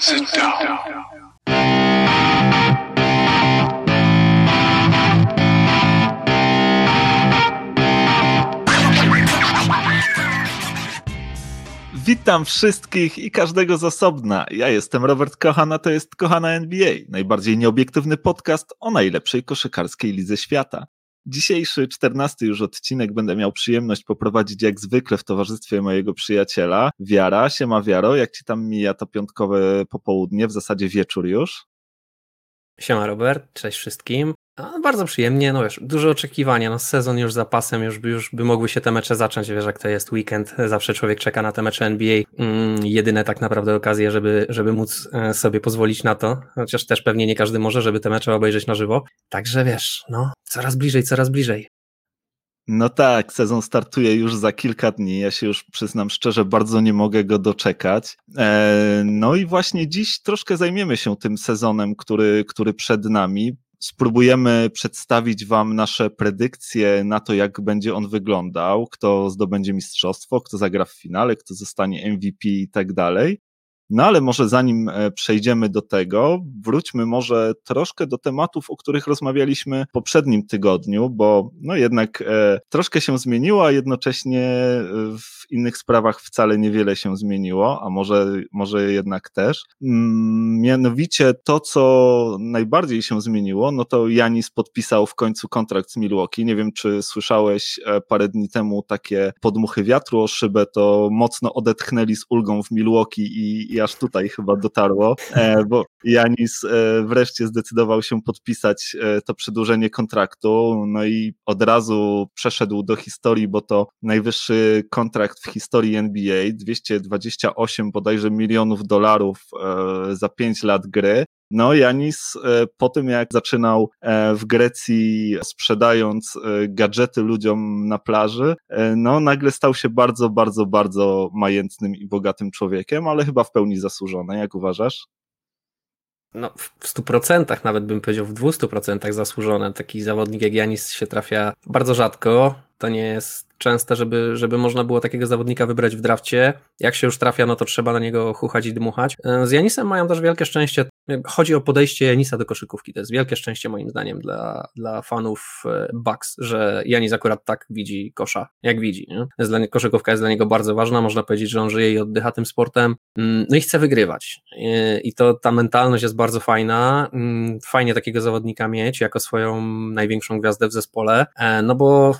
Sit down. Witam wszystkich i każdego z osobna. Ja jestem Robert Kochana, to jest Kochana NBA, najbardziej nieobiektywny podcast o najlepszej koszykarskiej lidze świata. Dzisiejszy, czternasty już odcinek będę miał przyjemność poprowadzić jak zwykle w towarzystwie mojego przyjaciela Wiara. Siema Wiaro, jak ci tam mija to piątkowe popołudnie, w zasadzie wieczór już? Siema Robert, cześć wszystkim. No, bardzo przyjemnie, no wiesz, duże oczekiwania, no sezon już za pasem, już, już by mogły się te mecze zacząć, wiesz jak to jest weekend, zawsze człowiek czeka na te mecze NBA, mm, jedyne tak naprawdę okazje, żeby, żeby móc e, sobie pozwolić na to, chociaż też pewnie nie każdy może, żeby te mecze obejrzeć na żywo, także wiesz, no coraz bliżej, coraz bliżej. No tak, sezon startuje już za kilka dni. Ja się już przyznam szczerze, bardzo nie mogę go doczekać. E, no i właśnie dziś troszkę zajmiemy się tym sezonem, który, który przed nami spróbujemy przedstawić Wam nasze predykcje na to, jak będzie on wyglądał, kto zdobędzie mistrzostwo, kto zagra w finale, kto zostanie MVP i tak dalej. No ale może zanim e, przejdziemy do tego, wróćmy może troszkę do tematów, o których rozmawialiśmy w poprzednim tygodniu, bo no jednak e, troszkę się zmieniło, a jednocześnie e, w innych sprawach wcale niewiele się zmieniło, a może, może jednak też. Mm, mianowicie to, co najbardziej się zmieniło, no to Janis podpisał w końcu kontrakt z Milwaukee. Nie wiem, czy słyszałeś parę dni temu takie podmuchy wiatru o szybę, to mocno odetchnęli z ulgą w Milwaukee i aż tutaj chyba dotarło, e, bo Janis e, wreszcie zdecydował się podpisać e, to przedłużenie kontraktu, no i od razu przeszedł do historii, bo to najwyższy kontrakt w historii NBA, 228 bodajże milionów dolarów za 5 lat gry. No, Janis e, po tym, jak zaczynał e, w Grecji sprzedając e, gadżety ludziom na plaży, no, nagle stał się bardzo, bardzo, bardzo majętnym i bogatym człowiekiem, ale chyba w pełni zasłużony. Jak uważasz? No, w 100% nawet bym powiedział, w 200% zasłużony. Taki zawodnik jak Janis się trafia bardzo rzadko. To nie jest częste, żeby, żeby można było takiego zawodnika wybrać w drafcie. Jak się już trafia, no to trzeba na niego chuchać i dmuchać. Z Janisem mają też wielkie szczęście Chodzi o podejście Janisa do koszykówki. To jest wielkie szczęście moim zdaniem dla, dla fanów e, Bucks, że Janis akurat tak widzi kosza, jak widzi. Nie? Jest dla, koszykówka jest dla niego bardzo ważna, można powiedzieć, że on żyje i oddycha tym sportem. Mm, no i chce wygrywać. E, I to ta mentalność jest bardzo fajna. Mm, fajnie takiego zawodnika mieć jako swoją największą gwiazdę w zespole, e, no bo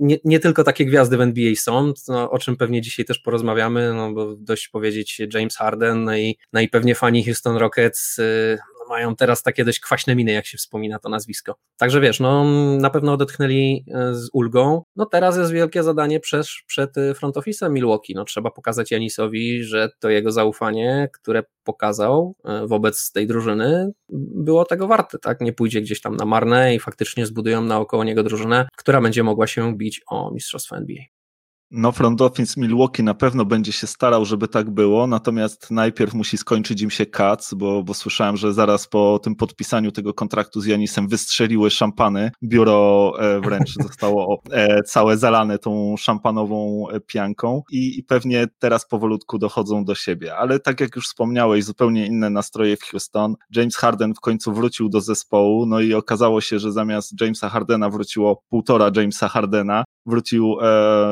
nie, nie tylko takie gwiazdy w NBA są, no, o czym pewnie dzisiaj też porozmawiamy, no bo dość powiedzieć James Harden, no i, no i pewnie fani Houston Rockets Y, mają teraz takie dość kwaśne miny, jak się wspomina to nazwisko. Także wiesz, no na pewno odetchnęli y, z ulgą. No teraz jest wielkie zadanie przed, przed y, front office'em Milwaukee. No trzeba pokazać Janisowi, że to jego zaufanie, które pokazał wobec tej drużyny, było tego warte, tak? Nie pójdzie gdzieś tam na marne i faktycznie zbudują naokoło niego drużynę, która będzie mogła się bić o mistrzostwo NBA. No, front office Milwaukee na pewno będzie się starał, żeby tak było, natomiast najpierw musi skończyć im się kac, bo, bo słyszałem, że zaraz po tym podpisaniu tego kontraktu z Janisem wystrzeliły szampany. Biuro e, wręcz zostało e, całe zalane tą szampanową e, pianką i, i pewnie teraz powolutku dochodzą do siebie. Ale tak jak już wspomniałeś, zupełnie inne nastroje w Houston. James Harden w końcu wrócił do zespołu, no i okazało się, że zamiast Jamesa Hardena wróciło półtora Jamesa Hardena, wrócił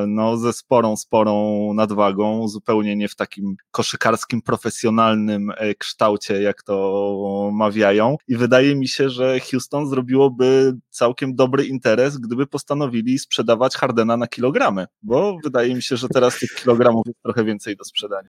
no, ze sporą, sporą nadwagą, zupełnie nie w takim koszykarskim, profesjonalnym e, kształcie, jak to mawiają. I wydaje mi się, że Houston zrobiłoby całkiem dobry interes, gdyby postanowili sprzedawać Hardena na kilogramy, bo wydaje mi się, że teraz tych kilogramów jest trochę więcej do sprzedania.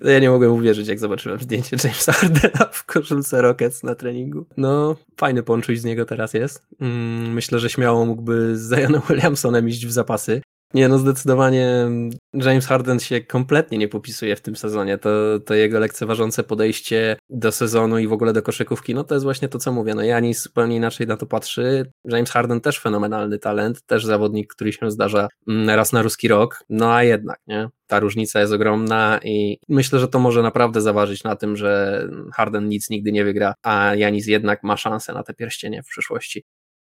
Ja nie mogłem uwierzyć, jak zobaczyłem zdjęcie Jamesa Hardena w koszulce Rockets na treningu. No, fajny ponczuś z niego teraz jest. Mm, myślę, że śmiało mógłby z Zionem Williamsonem iść w zapasy. Nie, no zdecydowanie James Harden się kompletnie nie popisuje w tym sezonie. To, to jego lekceważące podejście do sezonu i w ogóle do koszykówki, no to jest właśnie to, co mówię. No Janis zupełnie inaczej na to patrzy. James Harden też fenomenalny talent, też zawodnik, który się zdarza mm, raz na ruski rok, no a jednak, nie? Ta różnica jest ogromna i myślę, że to może naprawdę zaważyć na tym, że Harden nic nigdy nie wygra, a Janis jednak ma szansę na te pierścienie w przyszłości.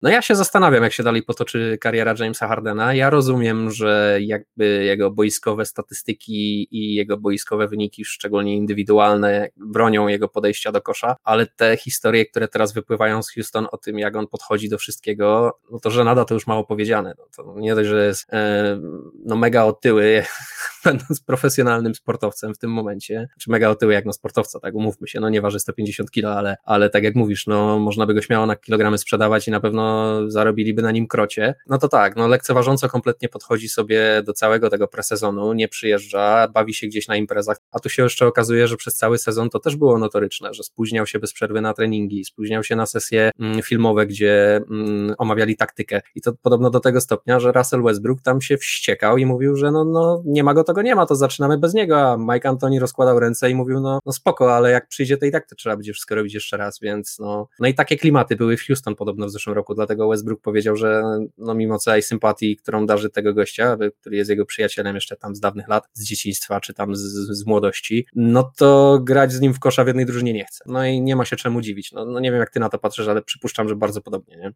No ja się zastanawiam, jak się dalej potoczy kariera Jamesa Hardena. Ja rozumiem, że jakby jego boiskowe statystyki i jego boiskowe wyniki, szczególnie indywidualne, bronią jego podejścia do kosza, ale te historie, które teraz wypływają z Houston o tym, jak on podchodzi do wszystkiego, no to że nada to już mało powiedziane. No to nie dość, że jest e, no mega otyły, będąc profesjonalnym sportowcem w tym momencie, czy mega otyły jak na sportowca, tak umówmy się, no nie waży 150 kilo, ale, ale tak jak mówisz, no można by go śmiało na kilogramy sprzedawać i na pewno zarobiliby na nim krocie, no to tak, no lekceważąco kompletnie podchodzi sobie do całego tego presezonu, nie przyjeżdża, bawi się gdzieś na imprezach, a tu się jeszcze okazuje, że przez cały sezon to też było notoryczne, że spóźniał się bez przerwy na treningi, spóźniał się na sesje mm, filmowe, gdzie mm, omawiali taktykę. I to podobno do tego stopnia, że Russell Westbrook tam się wściekał i mówił, że no, no nie ma go, to go nie ma, to zaczynamy bez niego, a Mike Antoni rozkładał ręce i mówił, no, no spoko, ale jak przyjdzie to i tak to trzeba będzie wszystko robić jeszcze raz, więc no, no i takie klimaty były w Houston podobno w zeszłym roku, dlatego Westbrook powiedział, że no mimo całej sympatii, którą darzy tego gościa, który jest jego przyjacielem jeszcze tam z dawnych lat, z dzieciństwa, czy tam z, z młodości, no to grać z nim w kosza w jednej drużynie nie chce. No i nie ma się czemu dziwić. No, no nie wiem, jak ty na to patrzysz, ale przypuszczam, że bardzo podobnie, nie?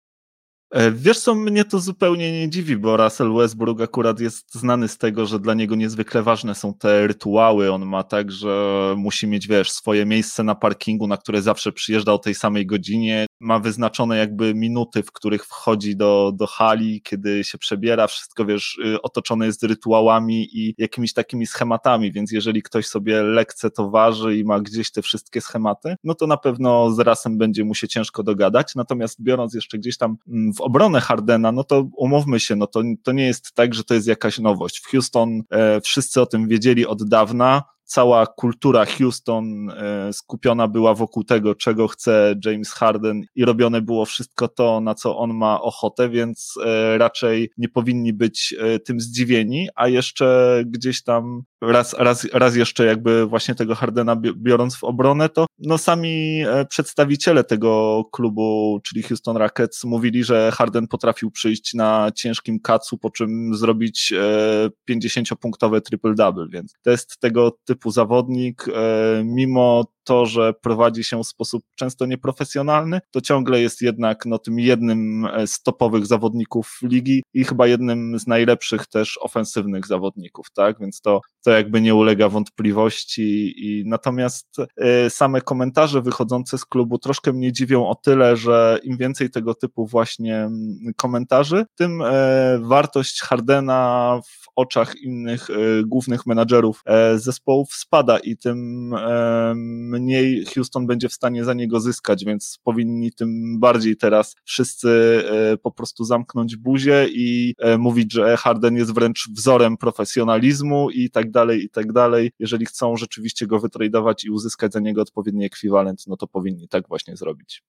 E, wiesz co, mnie to zupełnie nie dziwi, bo Russell Westbrook akurat jest znany z tego, że dla niego niezwykle ważne są te rytuały. On ma tak, że musi mieć, wiesz, swoje miejsce na parkingu, na które zawsze przyjeżdża o tej samej godzinie. Ma wyznaczone jakby minuty, w których wchodzi do, do hali, kiedy się przebiera. Wszystko, wiesz, y, otoczone jest rytuałami i jakimiś takimi schematami, więc jeżeli ktoś sobie lekce to waży i ma gdzieś te wszystkie schematy, no to na pewno z Rasem będzie mu się ciężko dogadać. Natomiast biorąc jeszcze gdzieś tam mm, w obronę Hardena, no to umówmy się, no to, to nie jest tak, że to jest jakaś nowość. W Houston e, wszyscy o tym wiedzieli od dawna, cała kultura Houston e, skupiona była wokół tego, czego chce James Harden i robione było wszystko to, na co on ma ochotę, więc e, raczej nie powinni być e, tym zdziwieni, a jeszcze gdzieś tam raz, raz, raz jeszcze jakby właśnie tego Hardena biorąc w obronę, to no sami przedstawiciele tego klubu, czyli Houston Rockets mówili, że Harden potrafił przyjść na ciężkim kacu, po czym zrobić 50-punktowe triple-double, więc to jest tego typu typu zawodnik, e, mimo to, że prowadzi się w sposób często nieprofesjonalny, to ciągle jest jednak no, tym jednym e, z topowych zawodników ligi i chyba jednym z najlepszych też ofensywnych zawodników, tak? Więc to, to jakby nie ulega wątpliwości. I natomiast y, same komentarze wychodzące z klubu troszkę mnie dziwią o tyle, że im więcej tego typu właśnie komentarzy, tym y, wartość Hardena w oczach innych y, głównych menadżerów zespołów spada i tym mniej Houston będzie w stanie za niego zyskać, więc powinni tym bardziej teraz wszyscy e, po prostu zamknąć buzię i e, mówić, że Harden jest wręcz wzorem profesjonalizmu i tak dalej, i tak dalej. Jeżeli chcą rzeczywiście go wytradować i uzyskać za niego odpowiedni ekwiwalent, no to powinni tak właśnie zrobić.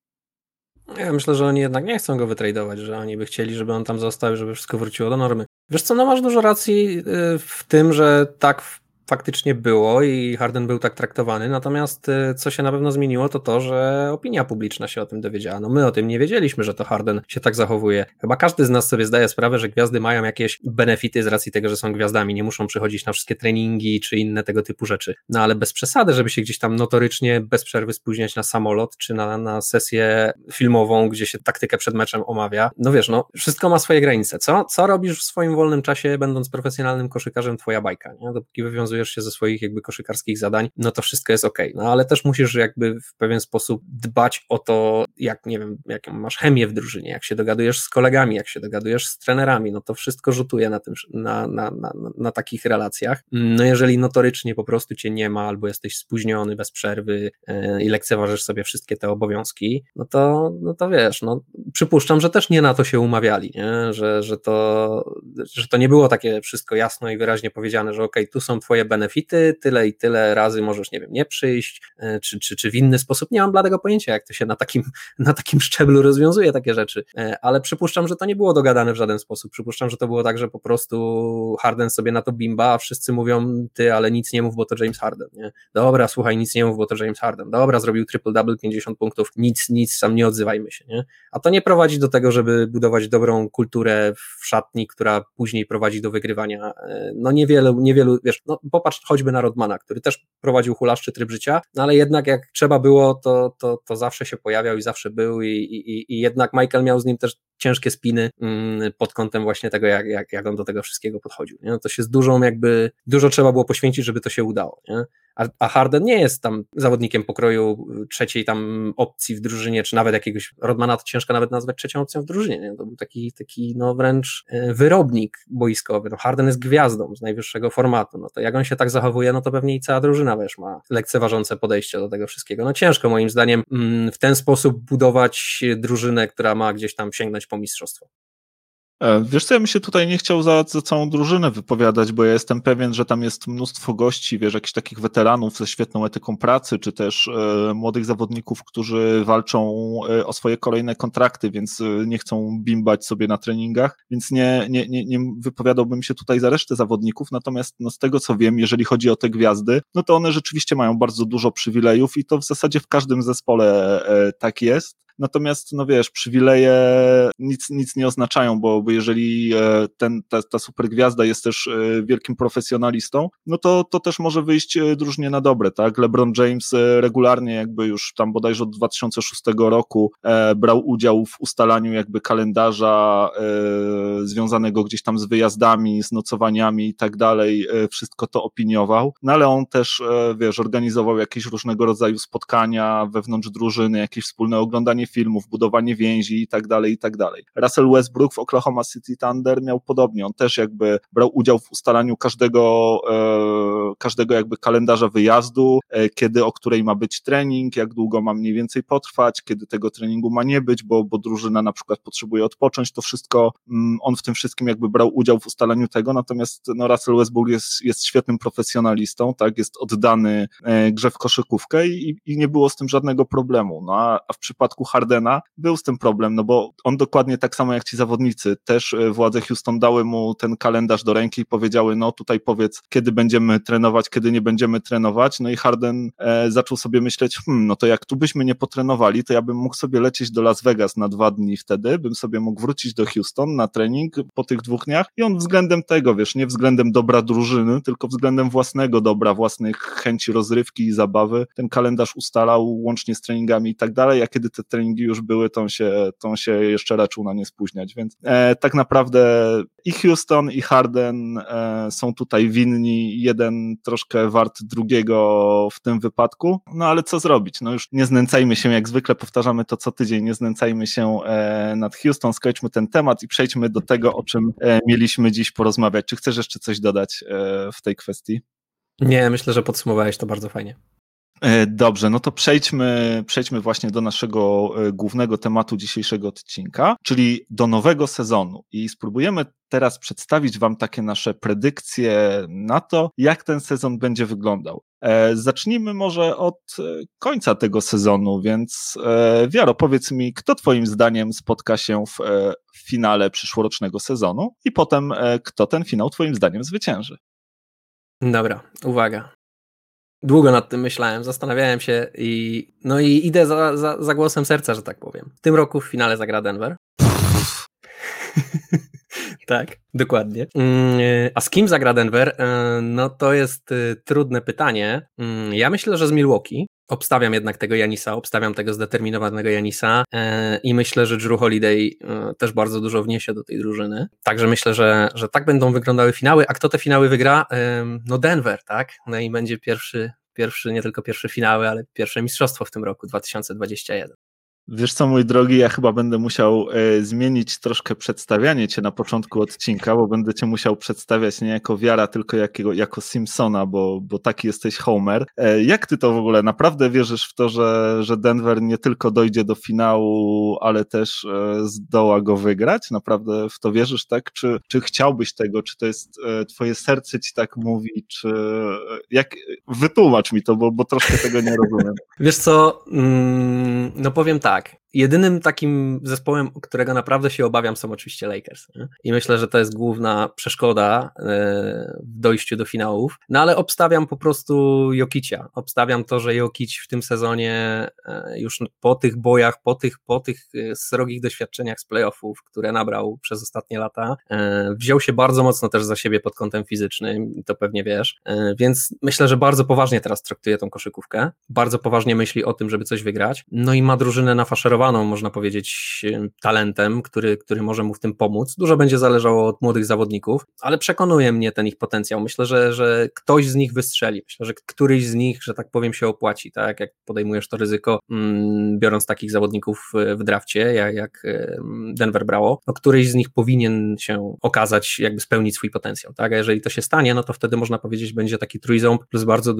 Ja myślę, że oni jednak nie chcą go wytradować, że oni by chcieli, żeby on tam został, żeby wszystko wróciło do normy. Wiesz co, no masz dużo racji y, w tym, że tak faktycznie było i Harden był tak traktowany, natomiast y, co się na pewno zmieniło, to to, że opinia publiczna się o tym dowiedziała. No my o tym nie wiedzieliśmy, że to Harden się tak zachowuje. Chyba każdy z nas sobie zdaje sprawę, że gwiazdy mają jakieś benefity z racji tego, że są gwiazdami, nie muszą przychodzić na wszystkie treningi czy inne tego typu rzeczy. No ale bez przesady, żeby się gdzieś tam notorycznie bez przerwy spóźniać na samolot czy na, na sesję filmową, gdzie się taktykę przed meczem omawia. No wiesz, no wszystko ma swoje granice. Co, co robisz w swoim wolnym czasie, będąc profesjonalnym koszykarzem, twoja bajka, nie? Dopóki wywiązujesz wywiązujesz się ze swoich jakby koszykarskich zadań, no to wszystko jest ok. No ale też musisz jakby w pewien sposób dbać o to, jak nie wiem, jaką masz chemię w drużynie, jak się dogadujesz z kolegami, jak się dogadujesz z trenerami, no to wszystko rzutuje na tym, na, na, na, na takich relacjach. No jeżeli notorycznie po prostu cię nie ma, albo jesteś spóźniony bez przerwy yy, i lekceważysz sobie wszystkie te obowiązki, no to, no to wiesz, no przypuszczam, że też nie na to się umawiali, nie? Że, że, to, że to nie było takie wszystko jasno i wyraźnie powiedziane, że ok, tu są twoje benefity, tyle i tyle razy możesz, nie wiem, nie przyjść, e, czy, czy, czy w inny sposób. Nie mam bladego pojęcia, jak to się na takim, na takim szczeblu rozwiązuje takie rzeczy, e, ale przypuszczam, że to nie było dogadane w żaden sposób. Przypuszczam, że to było tak, że po prostu Harden sobie na to bimba, a wszyscy mówią, ty, ale nic nie mów, bo to James Harden, nie? Dobra, słuchaj, nic nie mów, bo to James Harden. Dobra, zrobił triple-double, 50 punktów, nic, nic, tam nie odzywajmy się, nie? A to nie prowadzi do tego, żeby budować dobrą kulturę w szatni, która później prowadzi do wygrywania. E, no niewielu, niewielu, wiesz, no popatrz choćby na Rodmana, który też prowadził hulaszczy tryb życia, no ale jednak jak trzeba było, to, to, to zawsze się pojawiał i zawsze był i, i, i jednak Michael miał z nim też ciężkie spiny mm, pod kątem właśnie tego, jak, jak, jak on do tego wszystkiego podchodził. Nie? No to się z dużą jakby, dużo trzeba było poświęcić, żeby to się udało. Nie? a, Harden nie jest tam zawodnikiem pokroju y, trzeciej tam opcji w drużynie, czy nawet jakiegoś Rodmana, to ciężko nawet nazwać trzecią opcją w drużynie, nie? to był taki, taki no wręcz y, wyrobnik boiskowy, no Harden jest gwiazdą z najwyższego formatu, no to jak on się tak zachowuje, no to pewnie i cała drużyna, wiesz, ma lekceważące podejście do tego wszystkiego, no ciężko moim zdaniem mm, w ten sposób budować drużynę, która ma gdzieś tam sięgnąć po mistrzostwo. E, wiesz co, ja bym się tutaj nie chciał za, za, całą drużynę wypowiadać, bo ja jestem pewien, że tam jest mnóstwo gości, wiesz, jakichś takich weteranów ze świetną etyką pracy, czy też e, młodych zawodników, którzy walczą e, o swoje kolejne kontrakty, więc e, nie chcą bimbać sobie na treningach, więc nie, nie, nie, nie wypowiadałbym się tutaj za resztę zawodników, natomiast no, z tego co wiem, jeżeli chodzi o te gwiazdy, no to one rzeczywiście mają bardzo dużo przywilejów i to w zasadzie w każdym zespole e, tak jest. Natomiast, no wiesz, przywileje nic, nic nie oznaczają, bo, bo jeżeli e, ten, ta, ta supergwiazda jest też e, wielkim profesjonalistą, no to, to też może wyjść e, drużnie na dobre, tak? LeBron James regularnie jakby już tam bodajże od 2006 roku brał udział w ustalaniu jakby kalendarza związanego gdzieś tam z wyjazdami, z nocowaniami i tak dalej, wszystko to opiniował, no ale on też, wiesz, organizował jakieś różnego rodzaju spotkania wewnątrz drużyny, jakieś wspólne oglądanie filmów, budowanie więzi i tak dalej, i tak dalej. Russell Westbrook w Oklahoma City Thunder miał podobnie, on też jakby brał udział w ustalaniu każdego, e, każdego jakby kalendarza wyjazdu, e, kiedy, o której ma być trening, jak długo ma mniej więcej potrwać, kiedy tego treningu ma nie być, bo, bo drużyna na przykład potrzebuje odpocząć, to wszystko, mm, on w tym wszystkim jakby brał udział w ustalaniu tego, natomiast no, Russell Westbrook jest, jest świetnym profesjonalistą, tak, jest oddany e, grze w koszykówkę i, i nie było z tym żadnego problemu, no a, a w przypadku Hardena był z tym problem, no bo on dokładnie tak samo jak ci zawodnicy, też e, władze Houston dały mu ten kalendarz do ręki i powiedziały, no tutaj powiedz, kiedy będziemy trenować, kiedy nie będziemy trenować, no i Harden e, zaczął sobie myśleć, hmm, no to jak tu byśmy nie potrenowali, to ja bym mógł sobie lecieć do Las Vegas na dwa dni wtedy, bym sobie mógł wrócić do Houston na trening po tych dwóch dniach. I on względem tego, wiesz, nie względem dobra drużyny, tylko względem własnego dobra, własnych chęci rozrywki i zabawy, ten kalendarz ustalał łącznie z treningami i tak dalej, a kiedy te treningi już były, on się, on się jeszcze raczył na nie spóźniać, więc e, tak naprawdę i Houston i Harden e, są tutaj winni, jeden troszkę wart drugiego w tym wypadku, no ale co zrobić, no już nie znęcajmy się, jak zwykle powtarzamy to co tydzień, nie znęcajmy się e, nad Houston, skończmy ten temat i przejdźmy do tego, o czym e, mieliśmy dziś porozmawiać. Czy chcesz jeszcze coś dodać e, w tej kwestii? Nie, myślę, że podsumowałeś to bardzo fajnie. E, dobrze, no to przejdźmy, przejdźmy właśnie do naszego e, głównego tematu dzisiejszego odcinka, czyli do nowego sezonu. I spróbujemy teraz przedstawić Wam takie nasze predykcje na to, jak ten sezon będzie wyglądał. E, zacznijmy może od końca tego sezonu, więc Wiaro, powiedz mi, kto Twoim zdaniem spotka się w finale przyszłorocznego sezonu i potem kto ten finał Twoim zdaniem zwycięży. Dobra, uwaga. Długo nad tym myślałem, zastanawiałem się i no i idę za, za, za głosem serca, że tak powiem. W tym roku w finale zagra Denver. tak, dokładnie. Mm, a z kim zagra Denver? E, no to jest y, trudne pytanie. Mm, ja myślę, że z Milwaukee. Obstawiam jednak tego Janisa, obstawiam tego zdeterminowanego Janisa e, i myślę, że Drew Holiday e, też bardzo dużo wniesie do tej drużyny. Także myślę, że, że tak będą wyglądały finały. A kto te finały wygra? No Denver, tak? No i będzie pierwszy, pierwszy, nie tylko pierwsze finały, ale pierwsze mistrzostwo w tym roku 2021. Wiesz co, mój drogi, ja chyba będę musiał e, zmienić troszkę przedstawianie cię na początku odcinka, bo będę cię musiał przedstawiać nie jako wiara, tylko jakiego, jako Simpsona, bo, bo taki jesteś Homer. E, jak ty to w ogóle naprawdę wierzysz w to, że, że Denver nie tylko dojdzie do finału, ale też e, zdoła go wygrać? Naprawdę w to wierzysz, tak? Czy, czy chciałbyś tego? Czy to jest twoje serce ci tak mówi? Czy jak wytłumacz mi to, bo, bo troszkę tego nie rozumiem. Wiesz co, mm, no powiem tak tak. Jedynym takim zespołem, którego naprawdę się obawiam, są oczywiście Lakers. I myślę, że to jest główna przeszkoda e, w dojściu do finałów. No ale obstawiam po prostu Jokicia. Obstawiam to, że Jokic w tym sezonie e, już po tych bojach, po tych, po tych e, srogich doświadczeniach z playoffów, które nabrał przez ostatnie lata, wziął się bardzo mocno też za siebie pod kątem fizycznym, to pewnie wiesz. Więc myślę, że bardzo poważnie teraz traktuje tą koszykówkę. Bardzo poważnie myśli o tym, żeby coś wygrać. No i ma drużynę nafaszerowaną można powiedzieć, talentem, który, który może mu w tym pomóc. Dużo będzie zależało od młodych zawodników, ale przekonuje mnie ten ich potencjał. Myślę, że, że ktoś z nich wystrzeli. Myślę, że któryś z nich, że tak powiem, się opłaci, tak? Jak podejmujesz to ryzyko, mm, biorąc takich zawodników w drafcie, jak, jak Denver brało, no któryś z nich powinien się okazać, jakby spełnić swój potencjał, tak? A jeżeli to się stanie, no to wtedy można powiedzieć, będzie taki trójząb plus bardzo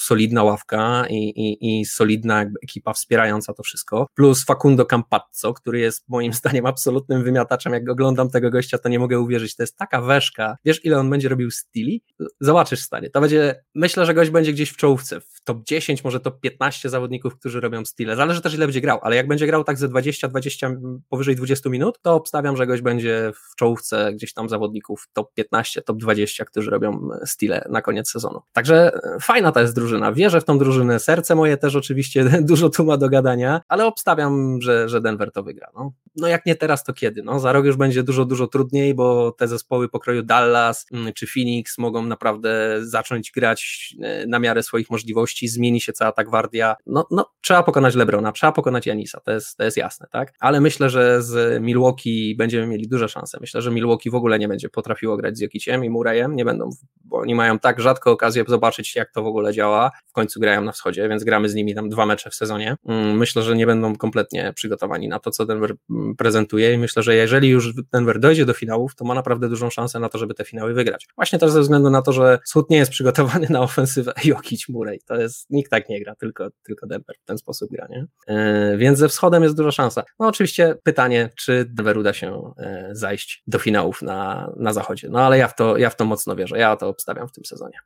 solidna ławka i, i, i solidna ekipa wspierająca to wszystko, plus Facundo Campazzo, który jest moim zdaniem absolutnym wymiataczem, jak oglądam tego gościa, to nie mogę uwierzyć, to jest taka weszka, wiesz ile on będzie robił stili? Zobaczysz stanie, to będzie, myślę, że gość będzie gdzieś w czołówce, top 10, może top 15 zawodników, którzy robią stile, zależy też ile będzie grał, ale jak będzie grał tak ze 20, 20, powyżej 20 minut, to obstawiam, że gość będzie w czołówce gdzieś tam zawodników top 15, top 20, którzy robią stile na koniec sezonu. Także fajna ta jest drużyna, wierzę w tą drużynę, serce moje też oczywiście dużo tu ma do gadania, ale obstawiam, że, że Denver to wygra. No. no jak nie teraz, to kiedy? No, za rok już będzie dużo, dużo trudniej, bo te zespoły pokroju Dallas mm, czy Phoenix mogą naprawdę zacząć grać e, na miarę swoich możliwości, zmieni się cała ta gwardia. No, no trzeba pokonać Lebrona, trzeba pokonać Janisa, to jest, to jest jasne, tak? Ale myślę, że z Milwaukee będziemy mieli duże szanse. Myślę, że Milwaukee w ogóle nie będzie potrafiło grać z Jokiciem i Murayem, nie będą, bo oni mają tak rzadko okazję zobaczyć, jak to w ogóle działa. W końcu grają na wschodzie, więc gramy z nimi tam dwa mecze w sezonie. Mm, myślę, że nie będą kompletnie przygotowani na to, co Denver mm, prezentuje i myślę, że jeżeli już Denver dojdzie do finałów, to ma naprawdę dużą szansę na to, żeby te finały wygrać. Właśnie też ze względu na to, że Wschód nie jest przygotowany na ofensywę Jokic Murray. To nikt tak nie gra, tylko, tylko Denver w ten sposób gra, nie? Yy, więc ze wschodem jest duża szansa. No oczywiście pytanie, czy Denver uda się yy, zajść do finałów na, na zachodzie. No ale ja w, to, ja w to mocno wierzę. Ja to obstawiam w tym sezonie.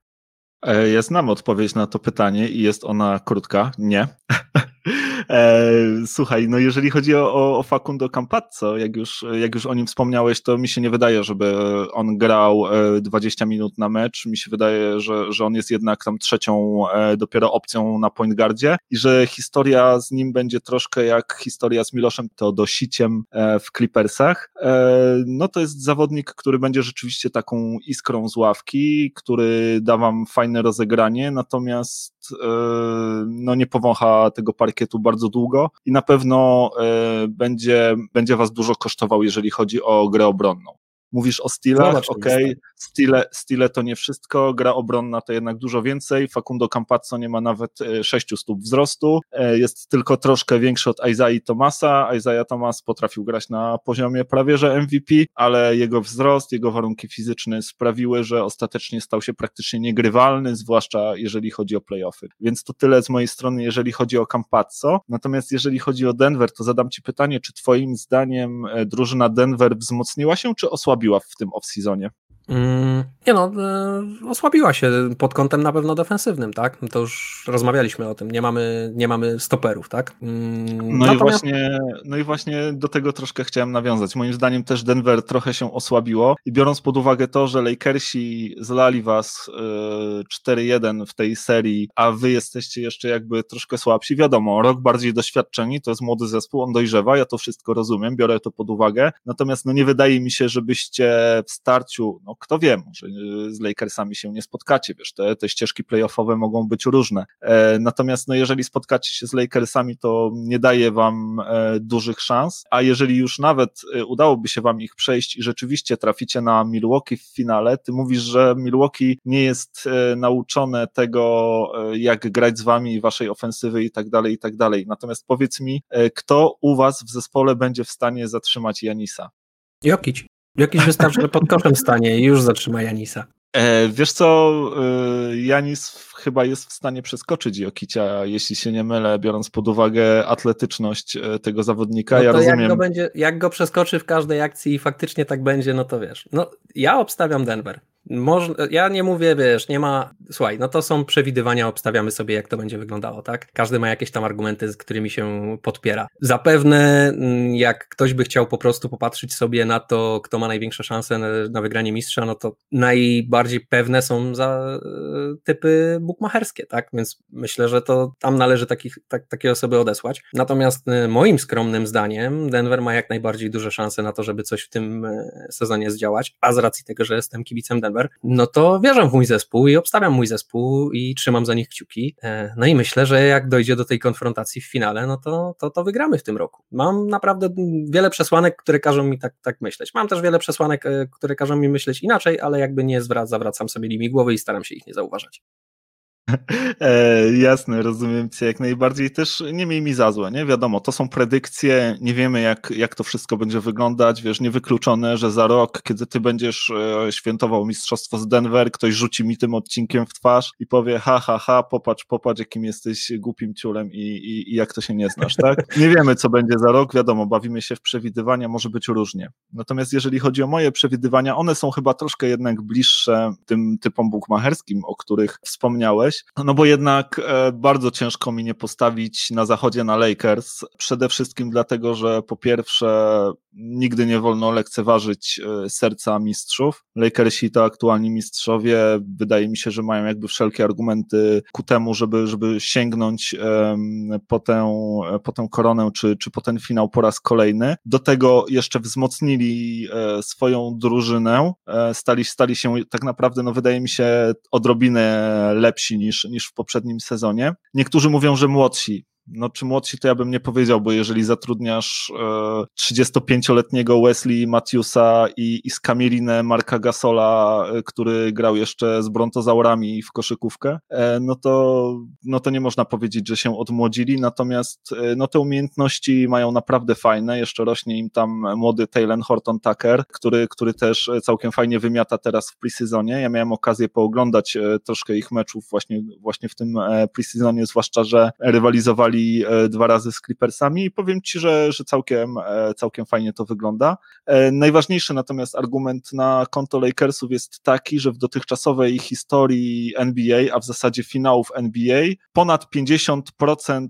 E, ja znam odpowiedź na to pytanie i jest ona krótka. Nie. E, słuchaj, no jeżeli chodzi o, o Facundo Campazzo, jak już, jak już o nim wspomniałeś, to mi się nie wydaje, żeby on grał 20 e, minut na mecz. Mi się wydaje, że, że on jest jednak tam trzecią e, dopiero opcją na point guardzie i że historia z nim będzie troszkę jak historia z Miloszem Teodosiciem w Clippersach. No to jest zawodnik, który będzie rzeczywiście taką iskrą z ławki, który da wam fajne rozegranie, natomiast no nie powącha tego parkietu bardzo długo i na pewno e, będzie, będzie was dużo kosztował, jeżeli chodzi o grę obronną. Mówisz o stylach, okej, okay. Stile, stile to nie wszystko, gra obronna to jednak dużo więcej, Facundo Campazzo nie ma nawet 6 e, stóp wzrostu, e, jest tylko troszkę większy od Isaiah Tomasa, Isaiah Thomas potrafił grać na poziomie prawie że MVP, ale jego wzrost, jego warunki fizyczne sprawiły, że ostatecznie stał się praktycznie niegrywalny, zwłaszcza jeżeli chodzi o playoffy. Więc to tyle z mojej strony, jeżeli chodzi o Campazzo, natomiast jeżeli chodzi o Denver, to zadam Ci pytanie, czy Twoim zdaniem e, drużyna Denver wzmocniła się, czy osłabiła osłabiła w tym off-seasonie? Mm, nie no, e, osłabiła się pod kątem na pewno defensywnym, tak? To już rozmawialiśmy o tym, nie mamy, nie mamy stoperów, tak? Mm, no, i właśnie, no i właśnie do tego troszkę chciałem nawiązać. Moim zdaniem też Denver trochę się osłabiło i biorąc pod uwagę to, że Lakersi zlali was 4-1 e, w tej serii, a wy jesteście jeszcze jakby troszkę słabsi, wiadomo, rok bardziej doświadczeni, to jest młody zespół, on dojrzewa, ja to wszystko rozumiem, biorę to pod uwagę, natomiast no nie wydaje mi się, żebyście w starciu, no kto wie, może y, z Lakersami się nie spotkacie, wiesz, te, te ścieżki playoffowe mogą być różne. E, natomiast no jeżeli spotkacie się z Lakersami, to nie daje wam e, dużych szans, a jeżeli już nawet e, udałoby się wam ich przejść i rzeczywiście traficie na Milwaukee w finale, ty mówisz, że Milwaukee nie jest nauczone tego, jak grać z wami, waszej ofensywy i tak dalej, i tak dalej. Natomiast powiedz mi, kto u was w zespole będzie w stanie zatrzymać Janisa? Jokic. Jakiś wystarczy, że pod koszem stanie i już zatrzyma Janisa. E, wiesz co, e, Janis chyba jest w stanie przeskoczyć Jokicia, jeśli się nie mylę, biorąc pod uwagę atletyczność e, tego zawodnika. No ja rozumiem. Jak go, będzie, jak go przeskoczy w każdej akcji i faktycznie tak będzie, no to wiesz. No, ja obstawiam Denver. Może, ja nie mówię, wiesz, nie ma. Słuchaj, no to są przewidywania, obstawiamy sobie, jak to będzie wyglądało, tak? Każdy ma jakieś tam argumenty, z którymi się podpiera. Zapewne, mm, jak ktoś by chciał po prostu popatrzeć sobie na to, kto ma największe szanse na, na wygranie mistrza, no to najbardziej pewne są za e, typy bukmacherskie, tak? Więc myślę, że to tam należy takich, tak, takie osoby odesłać. Natomiast e, moim skromnym zdaniem, Denver ma jak najbardziej duże szanse na to, żeby coś w tym e, sezonie zdziałać, a z racji tego, że jestem kibicem Denver, Denver, no to wierzę w mój zespół i obstawiam mój zespół i trzymam za nich kciuki. E, no i myślę, że jak dojdzie do tej konfrontacji w finale, no to, to, to wygramy w tym roku. Mam naprawdę wiele przesłanek, które każą mi tak, tak myśleć. Mam też wiele przesłanek, e, które każą mi myśleć inaczej, ale jakby nie zawracam sobie nimi głowy i staram się ich nie zauważać. E, jasne, rozumiem cię jak najbardziej. Też nie miej mi za złe, nie? Wiadomo, to są predykcje, nie wiemy jak, jak to wszystko będzie wyglądać, wiesz, niewykluczone, że za rok, kiedy ty będziesz e, świętował mistrzostwo z Denver, ktoś rzuci mi tym odcinkiem w twarz i powie ha, ha, ha, popatrz, popatrz, jakim jesteś głupim ciulem i, i, i jak to się nie znasz, tak? Nie wiemy, co będzie za rok, wiadomo, bawimy się w przewidywania, może być różnie. Natomiast jeżeli chodzi o moje przewidywania, one są chyba troszkę jednak bliższe tym typom bukmacherskim, o których wspomniałeś, no bo jednak e, bardzo ciężko mi nie postawić na zachodzie na Lakers. Przede wszystkim dlatego, że po pierwsze nigdy nie wolno lekceważyć e, serca mistrzów. Lakersi to aktualni mistrzowie. Wydaje mi się, że mają jakby wszelkie argumenty ku temu, żeby, żeby sięgnąć po tę, po tę koronę, czy, czy po ten finał po raz kolejny. Do tego jeszcze wzmocnili e, swoją drużynę. Stali, stali się tak naprawdę, no wydaje mi się, odrobinę lepsi niż, niż w poprzednim sezonie. Niektórzy mówią, że młodsi no czy młodsi to ja bym nie powiedział, bo jeżeli zatrudniasz e, 35-letniego Wesley Matthewsa i, i Skamierinę Marka Gasola, e, który grał jeszcze z brontozaurami w koszykówkę, e, no, to, no to nie można powiedzieć, że się odmłodzili, natomiast e, no te umiejętności mają naprawdę fajne, jeszcze rośnie im tam młody Taylor Horton Tucker, który, który też całkiem fajnie wymiata teraz w preseasonie. Ja miałem okazję pooglądać e, troszkę ich meczów właśnie, właśnie w tym e, preseasonie, zwłaszcza, że rywalizowali grali e, dwa razy z Clippersami i powiem Ci, że, że całkiem, e, całkiem fajnie to wygląda. E, najważniejszy natomiast argument na konto Lakersów jest taki, że w dotychczasowej historii NBA, a w zasadzie finałów NBA, ponad 50%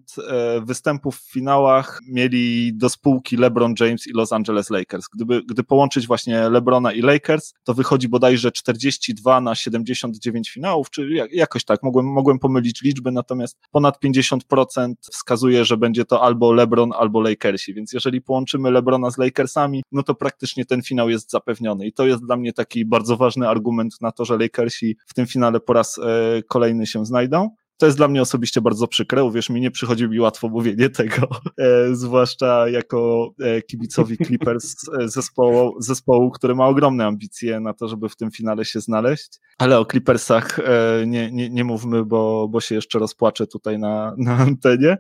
występów w finałach mieli do spółki LeBron James i Los Angeles Lakers. Gdyby, gdy połączyć właśnie LeBrona i Lakers, to wychodzi bodajże 42 na 79 finałów, czy jakoś tak, mogłem, mogłem pomylić liczby, natomiast ponad 50% wskazuje, że będzie to albo LeBron, albo Lakersi, więc jeżeli połączymy LeBrona z Lakersami, no to praktycznie ten finał jest zapewniony i to jest dla mnie taki bardzo ważny argument na to, że Lakersi w tym finale po raz e, kolejny się znajdą. To jest dla mnie osobiście bardzo przykre, uwierz mi, nie przychodzi mi łatwo mówienie tego, e, zwłaszcza jako e, kibicowi Clippers e, zespołu, zespołu, który ma ogromne ambicje na to, żeby w tym finale się znaleźć, ale o Clippersach nie, nie, nie mówmy, bo, bo się jeszcze rozpłaczę tutaj na, na antenie.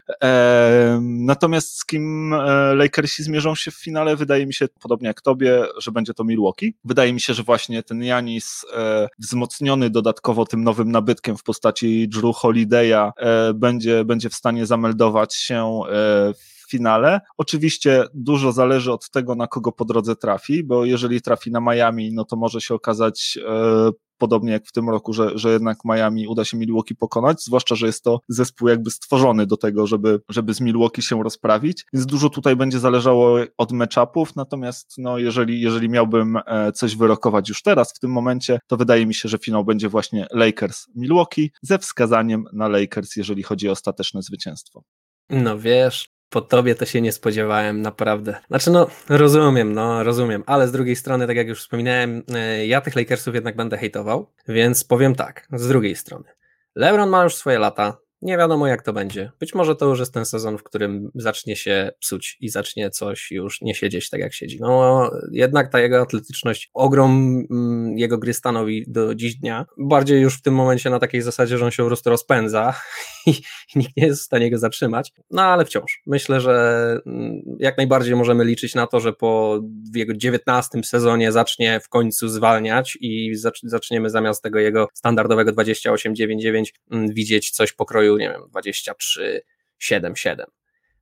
Natomiast z kim Lakersi zmierzą się w finale, wydaje mi się, podobnie jak tobie, że będzie to Milwaukee. Wydaje mi się, że właśnie ten Janis wzmocniony dodatkowo tym nowym nabytkiem w postaci Drew Holiday Holideya e, będzie, będzie w stanie zameldować się e, w finale. Oczywiście dużo zależy od tego, na kogo po drodze trafi, bo jeżeli trafi na Miami, no to może się okazać e, podobnie jak w tym roku, że, że jednak Miami uda się Milwaukee pokonać, zwłaszcza, że jest to zespół jakby stworzony do tego, żeby, żeby z Milwaukee się rozprawić, więc dużo tutaj będzie zależało od matchupów, natomiast no, jeżeli, jeżeli miałbym e, coś wyrokować już teraz, w tym momencie, to wydaje mi się, że finał będzie właśnie Lakers-Milwaukee ze wskazaniem na Lakers, jeżeli chodzi o ostateczne zwycięstwo. No wiesz, po tobie to się nie spodziewałem, naprawdę. Znaczy, no, rozumiem, no, rozumiem, ale z drugiej strony, tak jak już wspominałem, e, ja tych Lakersów jednak będę hejtował, więc powiem tak, z drugiej strony. LeBron ma już swoje lata, nie wiadomo jak to będzie. Być może to już jest ten sezon, w którym zacznie się psuć i zacznie coś już nie siedzieć tak jak siedzi. No jednak ta jego atletyczność, ogrom mm, jego gry stanowi do dziś dnia. Bardziej już w tym momencie na takiej zasadzie, że on się po prostu rozpędza i, nikt nie jest w stanie go zatrzymać. No ale wciąż. Myślę, że mm, jak najbardziej możemy liczyć na to, że po jego dziewiętnastym sezonie zacznie w końcu zwalniać i zaczniemy zamiast tego jego standardowego 28-9-9 mm, widzieć coś pokroju nie wiem, 23, 7, 7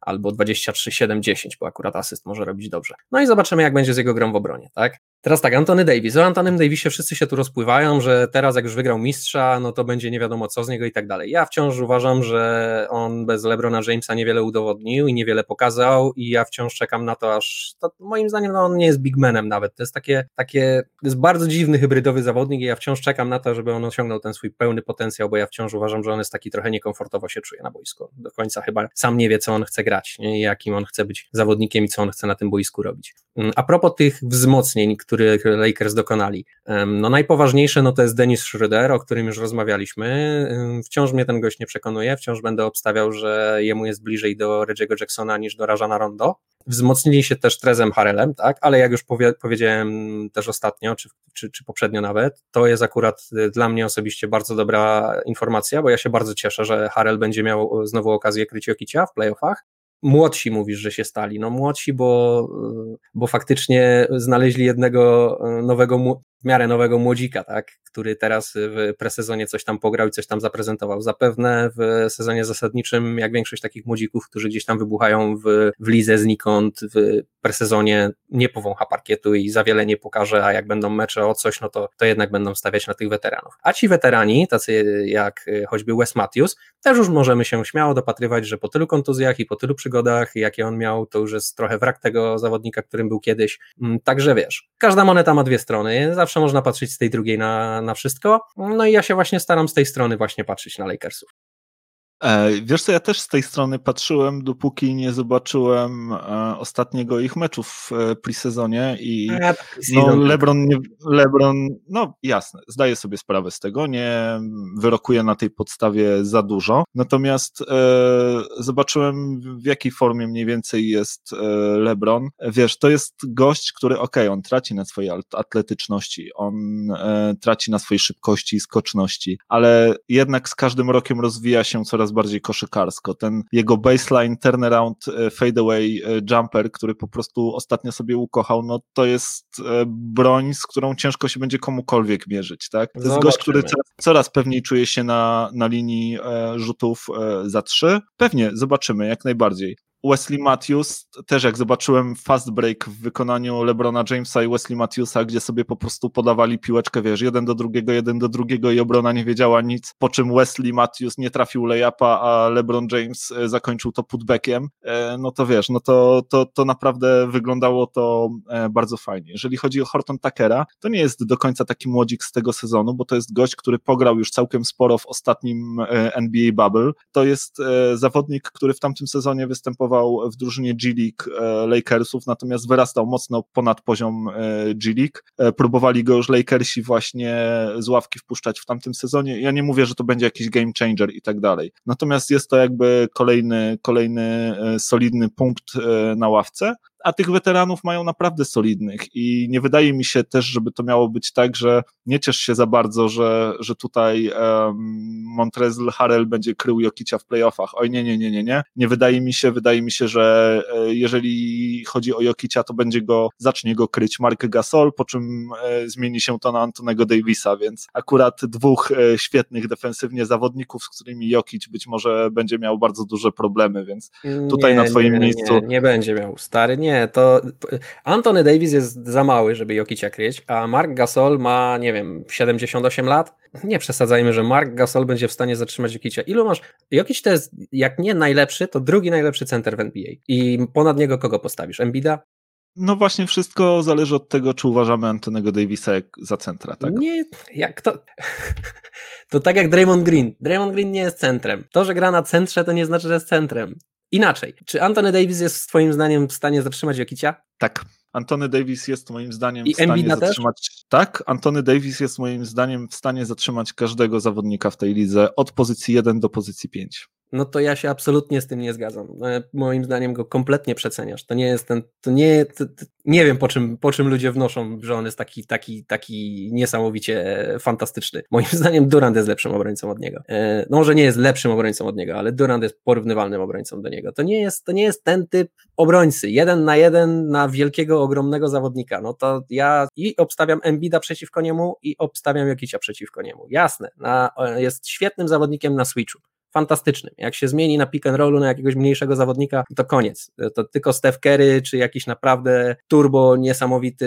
albo 23, 7, 10, bo akurat asyst może robić dobrze. No i zobaczymy, jak będzie z jego grą w obronie, tak? Teraz tak, Antony Davis. O Antonym Davisie wszyscy się tu rozpływają, że teraz jak już wygrał mistrza, no to będzie nie wiadomo co z niego i tak dalej. Ja wciąż uważam, że on bez LeBrona Jamesa niewiele udowodnił i niewiele pokazał i ja wciąż czekam na to, aż to, moim zdaniem no, on nie jest bigmanem nawet. To jest takie, takie, to jest bardzo dziwny hybrydowy zawodnik i ja wciąż czekam na to, żeby on osiągnął ten swój pełny potencjał, bo ja wciąż uważam, że on jest taki trochę niekomfortowo się czuje na boisku. Do końca chyba sam nie wie, co on chce grać, nie? jakim on chce być zawodnikiem i co on chce na tym boisku robić. Mm, a propos tych wzmocnień, których Lakers dokonali, no najpoważniejsze no to jest Dennis Schroeder, o którym już rozmawialiśmy. Wciąż mnie ten gość nie przekonuje, wciąż będę obstawiał, że jemu jest bliżej do Reggie'ego Jacksona niż do Rajana Rondo. Wzmocnili się też Trezem Harelem, tak, ale jak już powie, powiedziałem też ostatnio, czy, czy, czy poprzednio nawet, to jest akurat y, dla mnie osobiście bardzo dobra informacja, bo ja się bardzo cieszę, że Harel będzie miał znowu okazję kryć Jokicia w playoffach młodsi mówisz, że się stali. No młodsi, bo, bo faktycznie znaleźli jednego e, nowego, w miarę nowego młodzika, tak, który teraz w presezonie coś tam pograł i coś tam zaprezentował. Zapewne w sezonie zasadniczym, jak większość takich młodzików, którzy gdzieś tam wybuchają w, w lidze znikąd, w presezonie nie powącha parkietu i za wiele nie pokaże, a jak będą mecze o coś, no to, to jednak będą stawiać na tych weteranów. A ci weterani, tacy jak e, choćby Wes Matthews, też już możemy się śmiało dopatrywać, że po tylu kontuzjach i po tylu przygodach, jakie on miał, to już jest trochę wrak tego zawodnika, którym był kiedyś. Mm, także wiesz, każda moneta ma dwie strony, zawsze można patrzeć z tej drugiej na, na wszystko. No i ja się właśnie staram z tej strony właśnie patrzeć na Lakersów. E, wiesz co, ja też z tej strony patrzyłem, dopóki nie zobaczyłem e, ostatniego ich meczu w e, presezonie i no, LeBron, nie, LeBron, no jasne, zdaję sobie sprawę z tego, nie wyrokuje na tej podstawie za dużo, natomiast e, zobaczyłem w jakiej formie mniej więcej jest LeBron. Wiesz, to jest gość, który ok, on traci na swojej atletyczności, on e, traci na swojej szybkości i skoczności, ale jednak z każdym rokiem rozwija się coraz bardziej koszykarsko. Ten jego baseline turnaround e, fadeaway e, jumper, który po prostu ostatnio sobie ukochał, no to jest e, broń, z którą ciężko się będzie komukolwiek mierzyć, tak? To jest gość, który coraz, coraz pewniej czuje się na, na linii rzutów za trzy. Pewnie, zobaczymy, jak najbardziej. Wesley Matthews, też jak zobaczyłem fast break w wykonaniu LeBrona Jamesa i Wesley Matthewsa, gdzie sobie po prostu podawali piłeczkę, wiesz, jeden do drugiego, jeden do drugiego i obrona nie wiedziała nic, po czym Wesley Matthews nie trafił layupa, a LeBron James e, zakończył to putbackiem, e, no to wiesz, no to, to, to naprawdę wyglądało to e, bardzo fajnie. Jeżeli chodzi o Horton Tuckera, to nie jest do końca taki młodzik z tego sezonu, bo to jest gość, który pograł już całkiem sporo w ostatnim NBA Bubble. To jest zawodnik, który w tamtym sezonie występował w drużynie G League e, Lakersów, natomiast wyrastał mocno ponad poziom e, G League. E, próbowali go już Lakersi właśnie z ławki wpuszczać w tamtym sezonie. Ja nie mówię, że to będzie jakiś game changer i tak dalej. Natomiast jest to jakby kolejny, kolejny solidny punkt na ławce a tych weteranów mają naprawdę solidnych i nie wydaje mi się też, żeby to miało być tak, że nie ciesz się za bardzo, że, że tutaj um, Montrezl Harrell będzie krył Jokicia w playoffach. Oj nie, nie, nie, nie, nie. Nie wydaje mi się, wydaje mi się, że e, jeżeli chodzi o Jokicia, to będzie go, zacznie go kryć Mark Gasol, po czym e, zmieni się to na Antonego Davisa, więc akurat dwóch e, świetnych defensywnie zawodników, z którymi Jokic być może będzie miał bardzo duże problemy, więc tutaj nie, na twoim nie, miejscu... Nie, nie będzie miał, stary, nie, nie, to Anthony Davis jest za mały, żeby Jokicia kryć, a Mark Gasol ma, nie wiem, 78 lat. Nie przesadzajmy, że Mark Gasol będzie w stanie zatrzymać Jokicia. Ilu masz? Jokic to jest, jak nie najlepszy, to drugi najlepszy center w NBA. I ponad niego kogo postawisz? Embida? No właśnie, wszystko zależy od tego, czy uważamy Antonego Davisa za centra, tak? Nie, jak to... To tak jak Draymond Green. Draymond Green nie jest centrem. To, że gra na centrze, to nie znaczy, że jest centrem. Inaczej, czy Anthony Davis jest twoim zdaniem w stanie zatrzymać Jokicia? Tak. Antony Davis jest moim zdaniem I w stanie zatrzymać. Też? Tak, Antony Davis jest moim zdaniem w stanie zatrzymać każdego zawodnika w tej lidze od pozycji 1 do pozycji 5 no to ja się absolutnie z tym nie zgadzam. E, moim zdaniem go kompletnie przeceniasz. To nie jest ten, to nie, to, to, nie wiem po czym, po czym ludzie wnoszą, że on jest taki, taki, taki niesamowicie fantastyczny. Moim zdaniem Durant jest lepszym obrońcą od niego. E, no może nie jest lepszym obrońcą od niego, ale Durant jest porównywalnym obrońcą do niego. To nie jest, to nie jest ten typ obrońcy. Jeden na jeden na wielkiego, ogromnego zawodnika. No to ja i obstawiam Embida przeciwko niemu i obstawiam Jokicia przeciwko niemu. Jasne, na, jest świetnym zawodnikiem na switchu fantastycznym. Jak się zmieni na pick and rollu na jakiegoś mniejszego zawodnika, to koniec. To tylko Steph Curry, czy jakiś naprawdę turbo niesamowity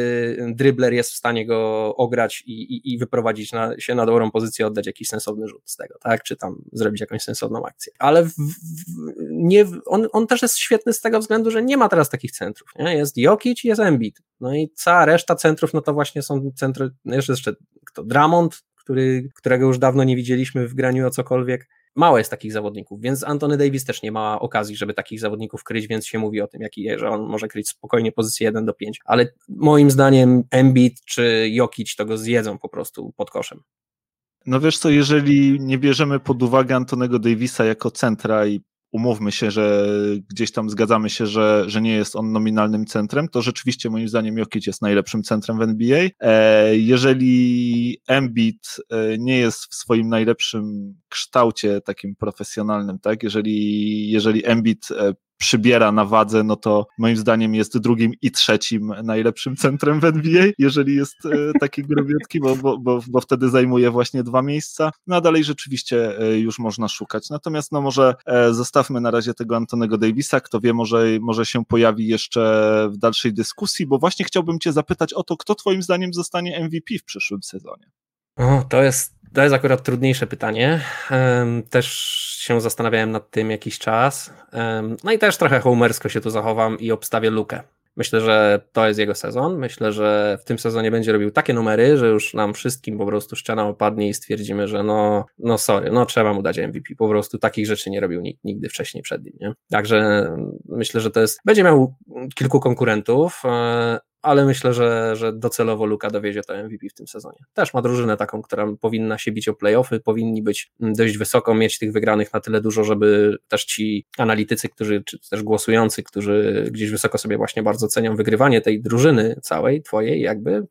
dribbler jest w stanie go ograć i, i, i wyprowadzić na, się na dobrą pozycję, oddać jakiś sensowny rzut z tego, tak? Czy tam zrobić jakąś sensowną akcję. Ale w, w, nie, on, on też jest świetny z tego względu, że nie ma teraz takich centrów. Nie? Jest Jokic i jest Embiid. No i cała reszta centrów, no to właśnie są centry, no jeszcze, jeszcze kto? Dramond, który, którego już dawno nie widzieliśmy w graniu o cokolwiek. Mało jest takich zawodników, więc Antony Davis też nie ma okazji, żeby takich zawodników kryć, więc się mówi o tym, jaki, że on może kryć spokojnie pozycję 1 do 5. Ale moim zdaniem Embiid czy Jokic to go zjedzą po prostu pod koszem. No wiesz co, jeżeli nie bierzemy pod uwagę Antonego Davisa jako centra i umówmy się, że gdzieś tam zgadzamy się, że, że nie jest on nominalnym centrem, to rzeczywiście moim zdaniem Jokic jest najlepszym centrem w NBA. E, jeżeli Embiid e, nie jest w swoim najlepszym kształcie takim profesjonalnym, tak, jeżeli, jeżeli Embiid e, przybiera na wadze, no to moim zdaniem jest drugim i trzecim najlepszym centrem w NBA, jeżeli jest e, taki grobiutki, bo, bo, bo, bo wtedy zajmuje właśnie dwa miejsca. No a dalej rzeczywiście e, już można szukać. Natomiast no może e, zostawmy na razie tego Antonego Davisa, kto wie, może, może się pojawi jeszcze w dalszej dyskusji, bo właśnie chciałbym cię zapytać o to, kto twoim zdaniem zostanie MVP w przyszłym sezonie. O, to jest to jest akurat trudniejsze pytanie. Też się zastanawiałem nad tym jakiś czas. No i też trochę homersko się tu zachowam i obstawię lukę. Myślę, że to jest jego sezon. Myślę, że w tym sezonie będzie robił takie numery, że już nam wszystkim po prostu ściana opadnie i stwierdzimy, że no, no sorry, no trzeba mu dać MVP. Po prostu takich rzeczy nie robił nikt nigdy wcześniej przed nim. Nie? Także myślę, że to jest. Będzie miał kilku konkurentów, e, ale myślę, że, że docelowo Luka dowiezie to MVP w tym sezonie. Też ma drużynę taką, która powinna się bić o playoffy, powinni być dość wysoko, mieć tych wygranych na tyle dużo, żeby też ci analitycy, którzy, czy też głosujący, którzy gdzieś wysoko sobie właśnie bardzo cenią wygrywanie tej drużyny całej, twojej jakby,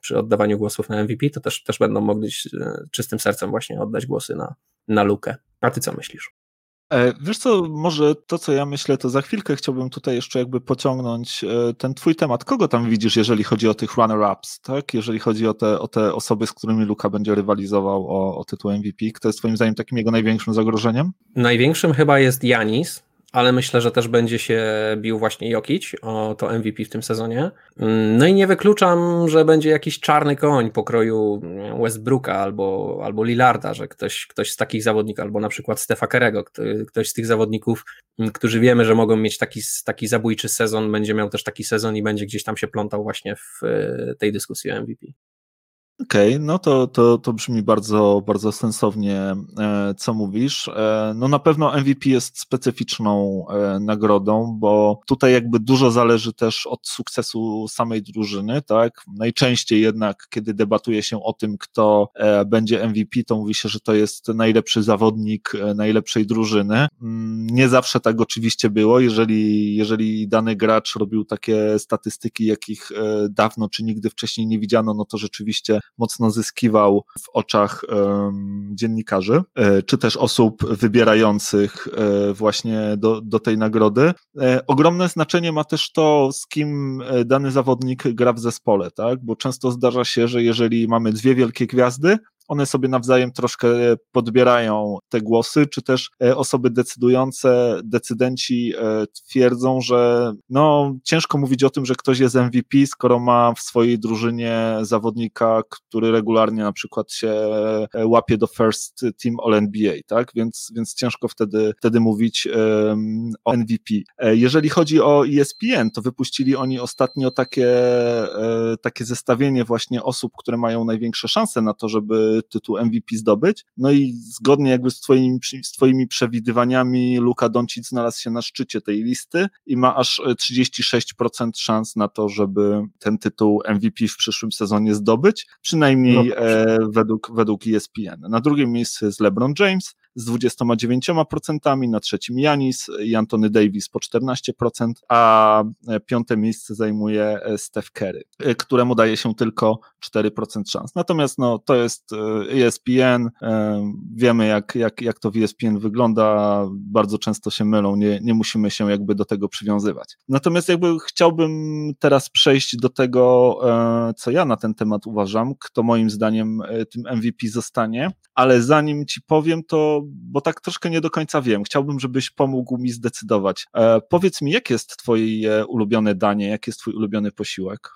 przy oddawaniu głosów na MVP, to też, też będą mogli e, czystym sercem właśnie oddać głosy na, na Lukę. A ty co myślisz? E, wiesz co, może to, co ja myślę, to za chwilkę chciałbym tutaj jeszcze jakby pociągnąć e, ten twój temat. Kogo tam widzisz, jeżeli chodzi o tych runner-ups, tak? Jeżeli chodzi o te, o te osoby, z którymi Luka będzie rywalizował o, o tytuł MVP, kto jest twoim zdaniem takim jego największym zagrożeniem? Największym chyba jest Janis, ale myślę, że też będzie się bił właśnie Jokic o to MVP w tym sezonie. No i nie wykluczam, że będzie jakiś czarny koń pokroju Westbrooka albo, albo Lillarda, że ktoś, ktoś z takich zawodników, albo na przykład Stefa Kerego, ktoś z tych zawodników, którzy wiemy, że mogą mieć taki, taki zabójczy sezon, będzie miał też taki sezon i będzie gdzieś tam się plątał właśnie w tej dyskusji o MVP. Okej, okay, no to, to, to brzmi bardzo, bardzo sensownie, e, co mówisz. E, no na pewno MVP jest specyficzną e, nagrodą, bo tutaj jakby dużo zależy też od sukcesu samej drużyny, tak? Najczęściej jednak, kiedy debatuje się o tym, kto będzie MVP, to mówi się, że to jest najlepszy zawodnik najlepszej drużyny. Mm, nie zawsze tak oczywiście było, jeżeli, jeżeli dany gracz robił takie statystyki, jakich dawno czy nigdy wcześniej nie widziano, no to rzeczywiście mocno zyskiwał w oczach dziennikarzy, e, czy też osób wybierających e, właśnie do, do tej nagrody. E, ogromne znaczenie ma też to, z kim dany zawodnik gra w zespole, tak? Bo często zdarza się, że jeżeli mamy dwie wielkie gwiazdy, one sobie nawzajem troszkę podbierają te głosy, czy też e, osoby decydujące, decydenci e, twierdzą, że no ciężko mówić o tym, że ktoś jest MVP, skoro ma w swojej drużynie zawodnika, który regularnie na przykład się e, łapie do first team All NBA, tak? Więc, więc ciężko wtedy, wtedy mówić um, o MVP. Jeżeli chodzi o ESPN, to wypuścili oni ostatnio takie, takie zestawienie właśnie osób, które mają największe szanse na to, żeby tytuł MVP zdobyć. No i zgodnie jakby z twoimi, z twoimi przewidywaniami Luka Doncic znalazł się na szczycie tej listy i ma aż 36% szans na to, żeby ten tytuł MVP w przyszłym sezonie zdobyć, przynajmniej no, e, według, według ESPN. Na drugim miejscu jest LeBron James, z 29%, na trzecim Janis i Antony Davis po 14%, a piąte miejsce zajmuje e, Steph Curry, e, któremu daje się tylko 4% szans. Natomiast no, to jest ESPN, e wiemy jak, jak, jak to w ESPN wygląda, bardzo często się mylą, nie, nie musimy się jakby do tego przywiązywać. Natomiast jakby chciałbym teraz przejść do tego, co ja na ten temat uważam, kto moim zdaniem tym MVP zostanie, ale zanim ci powiem, to bo tak troszkę nie do końca wiem. Chciałbym, żebyś pomógł mi zdecydować. E, powiedz mi, jakie jest twoje ulubione danie, jaki jest twój ulubiony posiłek?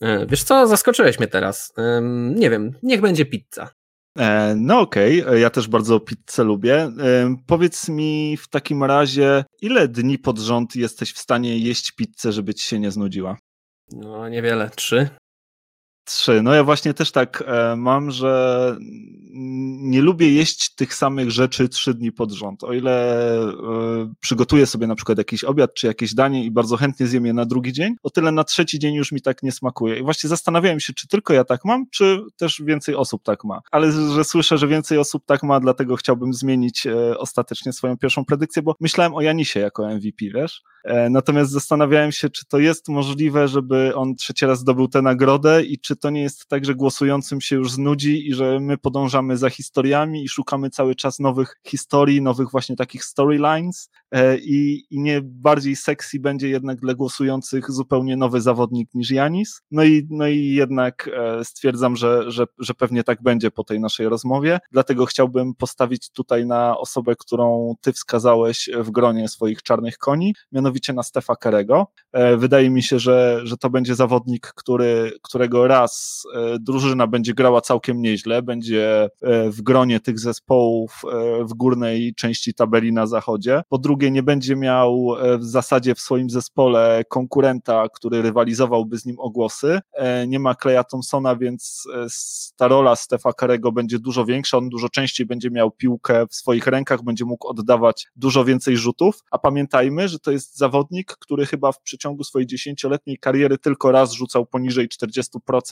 E, wiesz co, zaskoczyłeś mnie teraz. E, nie wiem, niech będzie pizza. E, no okej, okay. ja też bardzo pizzę lubię. E, powiedz mi w takim razie, ile dni pod rząd jesteś w stanie jeść pizzę, żeby ci się nie znudziła? No niewiele, trzy. Trzy. No ja właśnie też tak e, mam, że nie lubię jeść tych samych rzeczy trzy dni pod rząd. O ile e, przygotuję sobie na przykład jakiś obiad czy jakieś danie i bardzo chętnie zjem je na drugi dzień, o tyle na trzeci dzień już mi tak nie smakuje. I właśnie zastanawiałem się, czy tylko ja tak mam, czy też więcej osób tak ma. Ale że słyszę, że więcej osób tak ma, dlatego chciałbym zmienić e, ostatecznie swoją pierwszą predykcję, bo myślałem o Janisie jako MVP, wiesz? Natomiast zastanawiałem się, czy to jest możliwe, żeby on trzeci raz zdobył tę nagrodę i czy to nie jest tak, że głosującym się już znudzi i że my podążamy za historiami i szukamy cały czas nowych historii, nowych właśnie takich storylines e, i, i nie bardziej sexy będzie jednak dla głosujących zupełnie nowy zawodnik niż Janis. No i, no i jednak e, stwierdzam, że, że, że pewnie tak będzie po tej naszej rozmowie, dlatego chciałbym postawić tutaj na osobę, którą ty wskazałeś w gronie swoich czarnych koni, mianowicie mianowicie na Stefa Kerego. E, wydaje mi się, że, że to będzie zawodnik, który, którego raz e, drużyna będzie grała całkiem nieźle, będzie e, w gronie tych zespołów w górnej części tabeli na zachodzie. Po drugie, nie będzie miał w zasadzie w swoim zespole konkurenta, który rywalizowałby z nim o głosy. Nie ma Kleja Thompsona, więc ta rola Stefa Kerego będzie dużo większa. On dużo częściej będzie miał piłkę w swoich rękach, będzie mógł oddawać dużo więcej rzutów. A pamiętajmy, że to jest zawodnik, który chyba w przeciągu swojej dziesięcioletniej kariery tylko raz rzucał poniżej 40% e,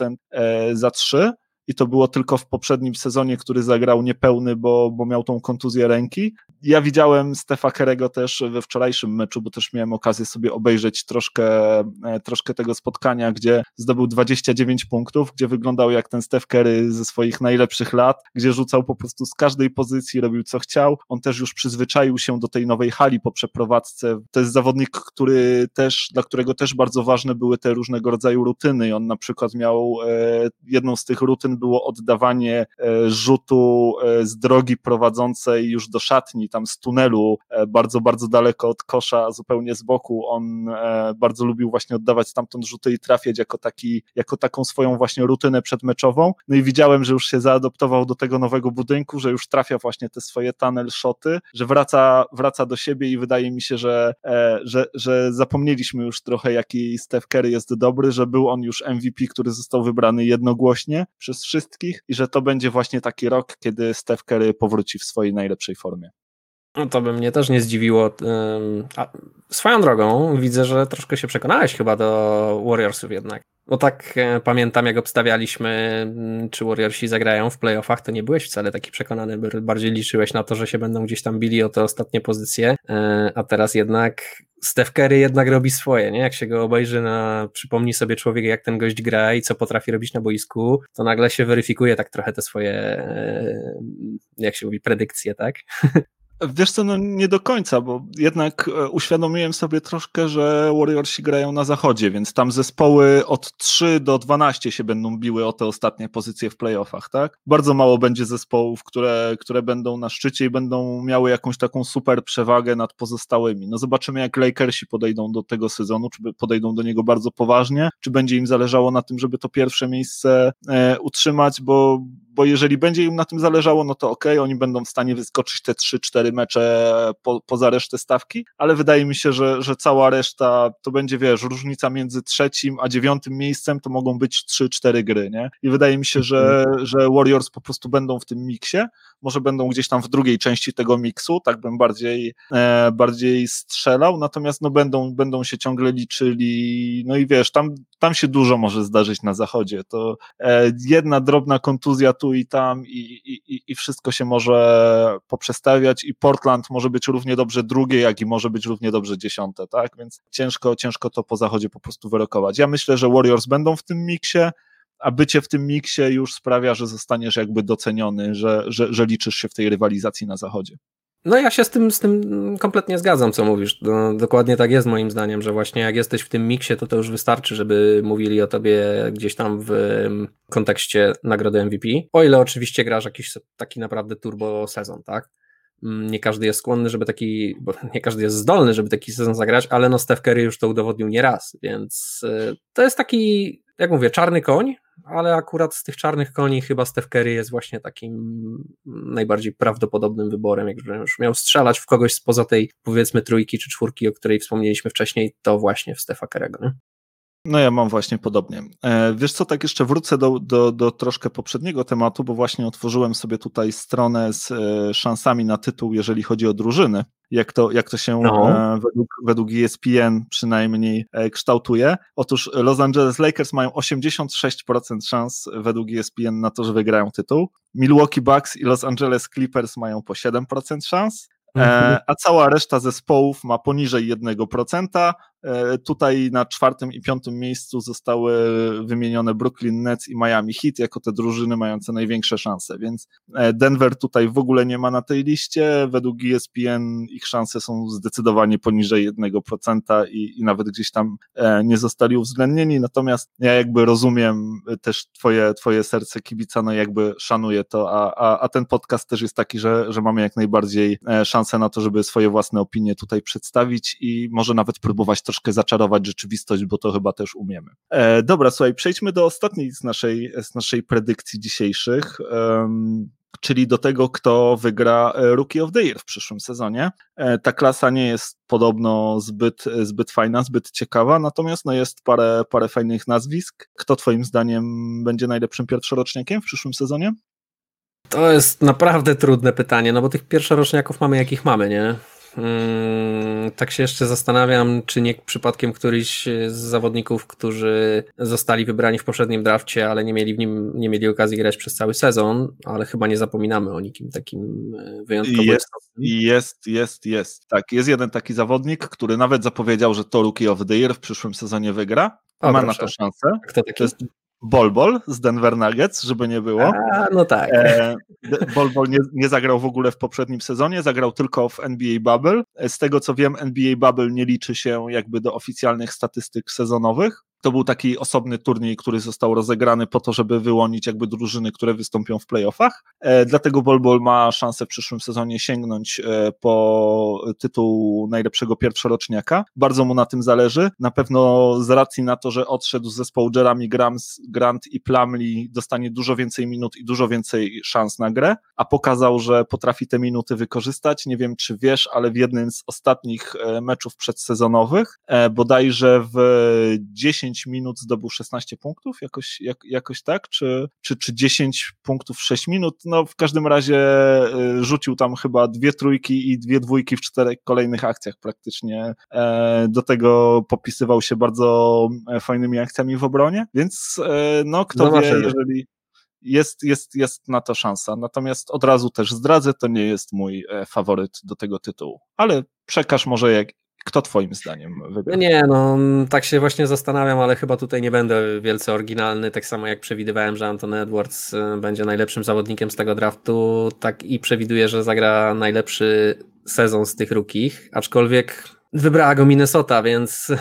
za trzy i to było tylko w poprzednim sezonie, który zagrał niepełny, bo, bo miał tą kontuzję ręki. Ja widziałem Stefa Kerego też we wczorajszym meczu, bo też miałem okazję sobie obejrzeć troszkę, e, troszkę tego spotkania, gdzie zdobył 29 punktów, gdzie wyglądał jak ten Stef Kerry ze swoich najlepszych lat, gdzie rzucał po prostu z każdej pozycji, robił co chciał. On też już przyzwyczaił się do tej nowej hali po przeprowadzce. To jest zawodnik, który też, dla którego też bardzo ważne były te różnego rodzaju rutyny. On na przykład miał e, jedną z tych rutyn było oddawanie e, rzutu e, z drogi prowadzącej już do szatni, tam z tunelu, e, bardzo, bardzo daleko od kosza, zupełnie z boku. On bardzo lubił właśnie oddawać stamtąd rzuty i trafiać jako, taki, jako taką swoją właśnie rutynę przedmeczową. No i widziałem, że już się zaadoptował do tego nowego budynku, że już trafia właśnie te swoje tunnel shoty, że wraca, wraca do siebie i wydaje mi się, że, że, że zapomnieliśmy już trochę, jaki Steph Curry jest dobry, że był on już MVP, który został wybrany jednogłośnie przez wszystkich i że to będzie właśnie taki rok, kiedy Steph Curry powróci w swojej najlepszej formie. No to by mnie też nie zdziwiło. A swoją drogą widzę, że troszkę się przekonałeś chyba do Warriorsów jednak. Bo tak e, pamiętam, jak obstawialiśmy, mm, czy Warriorsi zagrają w playoffach, to nie byłeś wcale taki przekonany, bardziej liczyłeś na to, że się będą gdzieś tam bili o te ostatnie pozycje, e, a teraz jednak Steph Curry jednak robi swoje, nie? Jak się go obejrzy na, przypomni sobie człowiek, jak ten gość gra i co potrafi robić na boisku, to nagle się weryfikuje tak trochę te swoje, e, jak się mówi, predykcje, tak? Wiesz co, no nie do końca, bo jednak e, uświadomiłem sobie troszkę, że Warriorsi grają na zachodzie, więc tam zespoły od 3 do 12 się będą biły o te ostatnie pozycje w playoffach, tak? Bardzo mało będzie zespołów, które, które będą na szczycie i będą miały jakąś taką super przewagę nad pozostałymi. No zobaczymy, jak Lakersi podejdą do tego sezonu, czy podejdą do niego bardzo poważnie, czy będzie im zależało na tym, żeby to pierwsze miejsce e, utrzymać, bo bo jeżeli będzie im na tym zależało, no to okay, oni będą w stanie wyskoczyć te 3-4 mecze po, poza resztę stawki, ale wydaje mi się, że, że cała reszta to będzie, wiesz, różnica między trzecim a dziewiątym miejscem to mogą być 3-4 gry, nie? I wydaje mi się, że, mhm. że Warriors po prostu będą w tym miksie, może będą gdzieś tam w drugiej części tego miksu, tak bym bardziej, e, bardziej strzelał, natomiast no będą, będą się ciągle liczyli, no i wiesz, tam, tam się dużo może zdarzyć na zachodzie, to e, jedna drobna kontuzja tu i tam i, i, i wszystko się może poprzestawiać i Portland może być równie dobrze drugie, jak i może być równie dobrze dziesiąte, tak, więc ciężko, ciężko to po zachodzie po prostu wyrokować. Ja myślę, że Warriors będą w tym miksie, a bycie w tym miksie już sprawia, że zostaniesz jakby doceniony, że, że, że liczysz się w tej rywalizacji na zachodzie. No ja się z tym, z tym kompletnie zgadzam, co mówisz. No, dokładnie tak jest moim zdaniem, że właśnie jak jesteś w tym miksie, to to już wystarczy, żeby mówili o tobie gdzieś tam w kontekście nagrody MVP. O ile oczywiście grasz jakiś taki naprawdę turbo sezon, tak? Mm, nie każdy jest skłonny, żeby taki, bo nie każdy jest zdolny, żeby taki sezon zagrać, ale no Steph Curry już to udowodnił nie raz, więc y, to jest taki, jak mówię, czarny koń, ale akurat z tych czarnych koni chyba Steph Curry jest właśnie takim najbardziej prawdopodobnym wyborem, jakby już miał strzelać w kogoś spoza tej powiedzmy trójki czy czwórki, o której wspomnieliśmy wcześniej, to właśnie w Stefa Curry'ego. No ja mam właśnie podobnie. E, wiesz co, tak jeszcze wrócę do, do, do troszkę poprzedniego tematu, bo właśnie otworzyłem sobie tutaj stronę z e, szansami na tytuł, jeżeli chodzi o drużyny, jak to, jak to się no. E, według, według ESPN przynajmniej kształtuje. Otóż Los Angeles Lakers mają 86% szans według ESPN na to, że wygrają tytuł. Milwaukee Bucks i Los Angeles Clippers mają po 7% szans, mhm. a cała reszta zespołów ma poniżej 1%, E, tutaj na czwartym i piątym miejscu zostały wymienione Brooklyn Nets i Miami Heat jako te drużyny mające największe szanse, więc e, Denver tutaj w ogóle nie ma na tej liście. Według ESPN ich szanse są zdecydowanie poniżej 1% i, i nawet gdzieś tam e, nie zostali uwzględnieni. Natomiast ja jakby rozumiem też twoje, twoje serce kibica, no jakby szanuję to, a, a, a ten podcast też jest taki, że, że mamy jak najbardziej szansę na to, żeby swoje własne opinie tutaj przedstawić i może nawet próbować to troszkę zaczarować rzeczywistość, bo to chyba też umiemy. E, dobra, słuchaj, przejdźmy do ostatniej z naszej, z naszej predykcji dzisiejszych. Um, czyli do tego, kto wygra e, Rookie of the Year w przyszłym sezonie. E, ta klasa nie jest podobno zbyt, zbyt fajna, zbyt ciekawa, natomiast no jest parę, parę fajnych nazwisk. Kto Twoim zdaniem będzie najlepszym pierwszoroczniakiem w przyszłym sezonie? To jest naprawdę trudne pytanie, no bo tych pierwszoroczniaków mamy jakich mamy, nie? Hmm, tak się jeszcze zastanawiam, czy nie przypadkiem któryś z zawodników, którzy zostali wybrani w poprzednim drafcie, ale nie mieli w nim, nie mieli okazji grać przez cały sezon, ale chyba nie zapominamy o nikim takim e, wyjątkowym. Jest, jest, jest, jest. Tak, jest jeden taki zawodnik, który nawet zapowiedział, że to Rookie of the Year w przyszłym sezonie wygra. O, Ma proszę. na to szansę. Kto taki? To jest Bolbol z Denver Nuggets, żeby nie było. A, no tak. E, Bolbol nie, nie, zagrał w ogóle w poprzednim sezonie, zagrał tylko w NBA Bubble. Z tego co wiem, NBA Bubble nie liczy się jakby do oficjalnych statystyk sezonowych. To był taki osobny turniej, który został rozegrany po to, żeby wyłonić jakby drużyny, które wystąpią w playoffach. E, dlatego Bol Bol ma szansę w przyszłym sezonie sięgnąć e, po tytuł najlepszego pierwszoroczniaka. Bardzo mu na tym zależy. Na pewno z racji na to, że odszedł z zespołu Jeremy Grams, Grant i Plumlee dostanie dużo więcej minut i dużo więcej szans na grę, a pokazał, że potrafi te minuty wykorzystać. Nie wiem, czy wiesz, ale w jednym z ostatnich e, meczów przedsezonowych, bodajże w 10 10 minut zdobył 16 punktów, jakoś, jak, jakoś tak, czy, czy, czy 10 punktów w 6 minut, no w każdym razie y, rzucił tam chyba dwie trójki i dwie dwójki w czterech kolejnych akcjach praktycznie, e, do tego popisywał się bardzo e, fajnymi akcjami w obronie, więc e, no kto no wie, jeżeli jest, jest, jest na to szansa. Natomiast od razu też zdradzę, to nie jest mój faworyt do tego tytułu. Ale przekaż może jak, kto twoim zdaniem wygra? Nie, no tak się właśnie zastanawiam, ale chyba tutaj nie będę wielce oryginalny, tak samo jak przewidywałem, że Anthony Edwards y, będzie najlepszym zawodnikiem z tego draftu, tak i przewiduję, że zagra najlepszy sezon z tych rukich, aczkolwiek wybrała go Minnesota, więc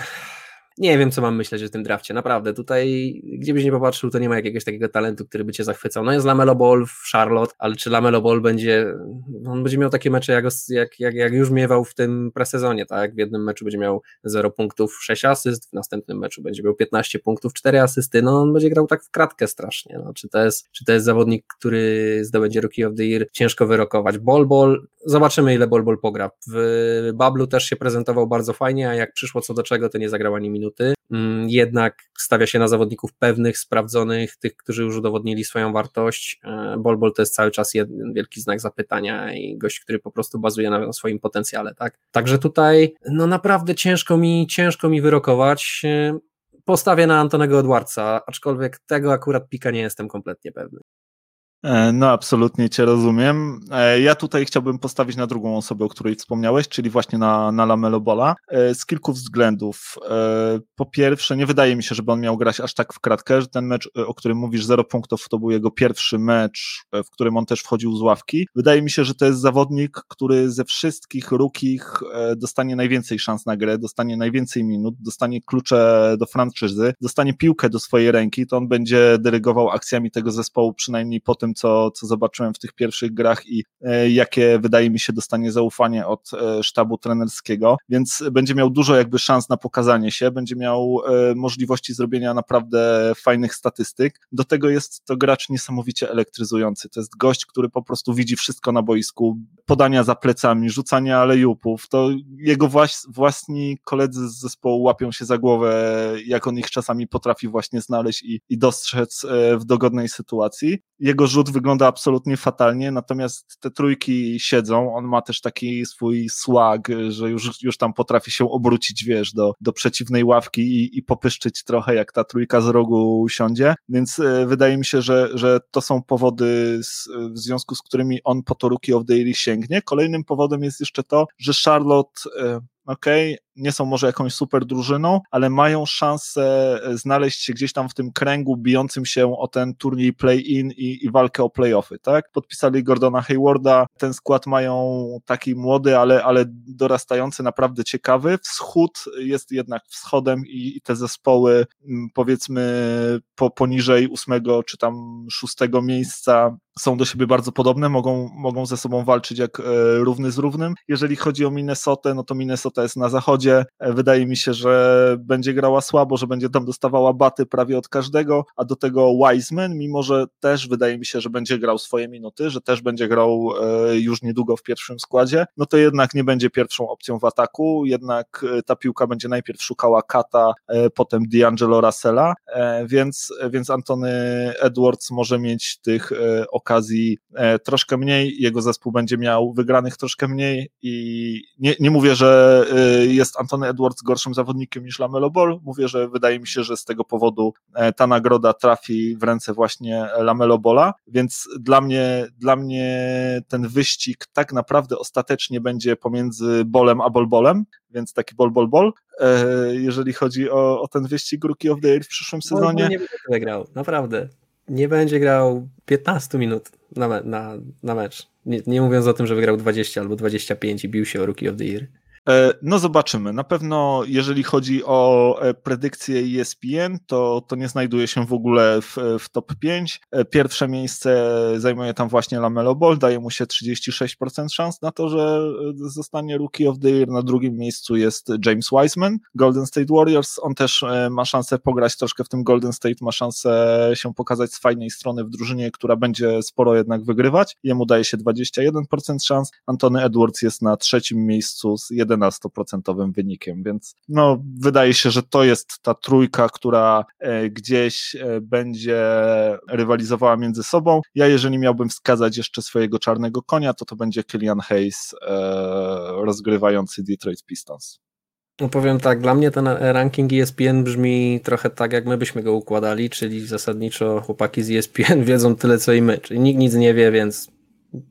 nie wiem, co mam myśleć o tym drafcie. Naprawdę, tutaj, gdzie byś nie popatrzył, to nie ma jakiegoś takiego talentu, który by cię zachwycał. No jest Lamelo Ball w Charlotte, ale czy Lamelo Ball będzie, on będzie miał takie mecze, jak, jak, jak, jak już miewał w tym presezonie, tak? W jednym meczu będzie miał 0 punktów, 6 asyst, w następnym meczu będzie miał 15 punktów, 4 asysty, no on będzie grał tak w kratkę strasznie. No, czy, to jest, czy to jest zawodnik, który zdobędzie Rookie of the Year? Ciężko wyrokować. Ball Ball, zobaczymy ile Ball Ball pogra. W Bablu też się prezentował bardzo fajnie, a jak przyszło co do czego, to nie zagrał ani minuty minuty, mm, jednak stawia się na zawodników pewnych, sprawdzonych, tych, którzy już udowodnili swoją wartość. E, Bolbol to jest cały czas jeden wielki znak zapytania i gość, który po prostu bazuje na swoim potencjale, tak? Także tutaj, no naprawdę ciężko mi, ciężko mi wyrokować. E, postawię na Antonego Edwardsa, aczkolwiek tego akurat pika nie jestem kompletnie pewny. E, no, absolutnie Cię rozumiem. E, ja tutaj chciałbym postawić na drugą osobę, o której wspomniałeś, czyli właśnie na, na Lamelo Bola, e, z kilku względów. Po pierwsze, nie wydaje mi się, żeby on miał grać aż tak w kratkę, że ten mecz, o którym mówisz, zero punktów, to był jego pierwszy mecz, w którym on też wchodził z ławki. Wydaje mi się, że to jest zawodnik, który ze wszystkich rukich dostanie najwięcej szans na grę, dostanie najwięcej minut, dostanie klucze do franczyzy, dostanie piłkę do swojej ręki, to on będzie dyrygował akcjami tego zespołu przynajmniej po tym, tym, co, co zobaczyłem w tych pierwszych grach i e, jakie wydaje mi się dostanie zaufanie od e, sztabu trenerskiego, więc będzie miał dużo jakby szans na pokazanie się, będzie miał e, możliwości zrobienia naprawdę fajnych statystyk. Do tego jest to gracz niesamowicie elektryzujący. To jest gość, który po prostu widzi wszystko na boisku, podania za plecami, rzucania alejupów. To jego włas, własni koledzy z zespołu łapią się za głowę, jak on ich czasami potrafi właśnie znaleźć i, i dostrzec w dogodnej sytuacji. Jego rzut wygląda absolutnie fatalnie, natomiast te trójki siedzą. On ma też taki swój swag, że już, już tam potrafi się obrócić, wiesz, do, do przeciwnej ławki i, i popyszczyć trochę, jak ta trójka z rogu siądzie. Więc e, wydaje mi się, że, że to są powody, z, w związku z którymi on po to Rookie of Year sięgnie. Kolejnym powodem jest jeszcze to, że Charlotte okay, nie są może jakąś super drużyną, ale mają szansę e, znaleźć się gdzieś tam w tym kręgu bijącym się o ten turniej play-in i, i walkę o playoffy, tak? Podpisali Gordona Haywarda, ten skład mają taki młody, ale, ale dorastający, naprawdę ciekawy. Wschód jest jednak wschodem i, i te zespoły mm, powiedzmy po, poniżej ósmego czy tam szóstego miejsca są do siebie bardzo podobne, mogą, mogą ze sobą walczyć jak e, równy z równym. Jeżeli chodzi o Minnesotę, no to Minnesota jest na zachodzie. E, wydaje mi się, że będzie grała słabo, że będzie tam dostawała baty prawie od każdego, a do tego Wiseman, mimo że też wydaje mi się, że będzie grał swoje minuty, że też będzie grał e, już niedługo w pierwszym składzie, no to jednak nie będzie pierwszą opcją w ataku, jednak ta piłka będzie najpierw szukała Kata, potem D'Angelo Russella, więc, więc Antony Edwards może mieć tych okazji e, troszkę mniej, jego zespół będzie miał wygranych troszkę mniej i nie, nie mówię, że e, jest Antony Edwards gorszym zawodnikiem niż Lamelo Ball, mówię, że wydaje mi się, że z tego powodu e, ta nagroda trafi w ręce właśnie Lamelo Bola, więc dla mnie, dla mnie ten wyścig tak naprawdę ostatecznie będzie pomiędzy Bolem a Bolbolem, więc taki bol, bol, bol, jeżeli chodzi o, o ten wyścig Rookie of the Year w przyszłym sezonie. nie będzie wygrał, naprawdę nie będzie grał 15 minut na, me na, na mecz. Nie, nie mówiąc o tym, że wygrał 20 albo 25 i bił się o Rookie of the Year. E, no zobaczymy. Na pewno jeżeli chodzi o e, predykcję ESPN, to, to nie znajduje się w ogóle w, w top 5. E, pierwsze miejsce zajmuje tam właśnie Lamelo Ball, daje mu się 36% szans na to, że zostanie Rookie of the Year. Na drugim miejscu jest James Wiseman, Golden State Warriors. On też ma szansę pograć troszkę w tym Golden State, ma szansę się pokazać z fajnej strony w drużynie, która będzie sporo jednak wygrywać. Jemu daje się 21% szans. Antony Edwards jest na trzecim miejscu z 11 11% wynikiem, więc no, wydaje się, że to jest ta trójka, która e, gdzieś e, będzie rywalizowała między sobą. Ja jeżeli miałbym wskazać jeszcze swojego czarnego konia, to to będzie Killian Hayes e, rozgrywający Detroit Pistons. No powiem tak, dla mnie ten ranking ESPN brzmi trochę tak, jak my byśmy go układali, czyli zasadniczo chłopaki z ESPN wiedzą tyle, co i my, czyli nikt nic nie wie, więc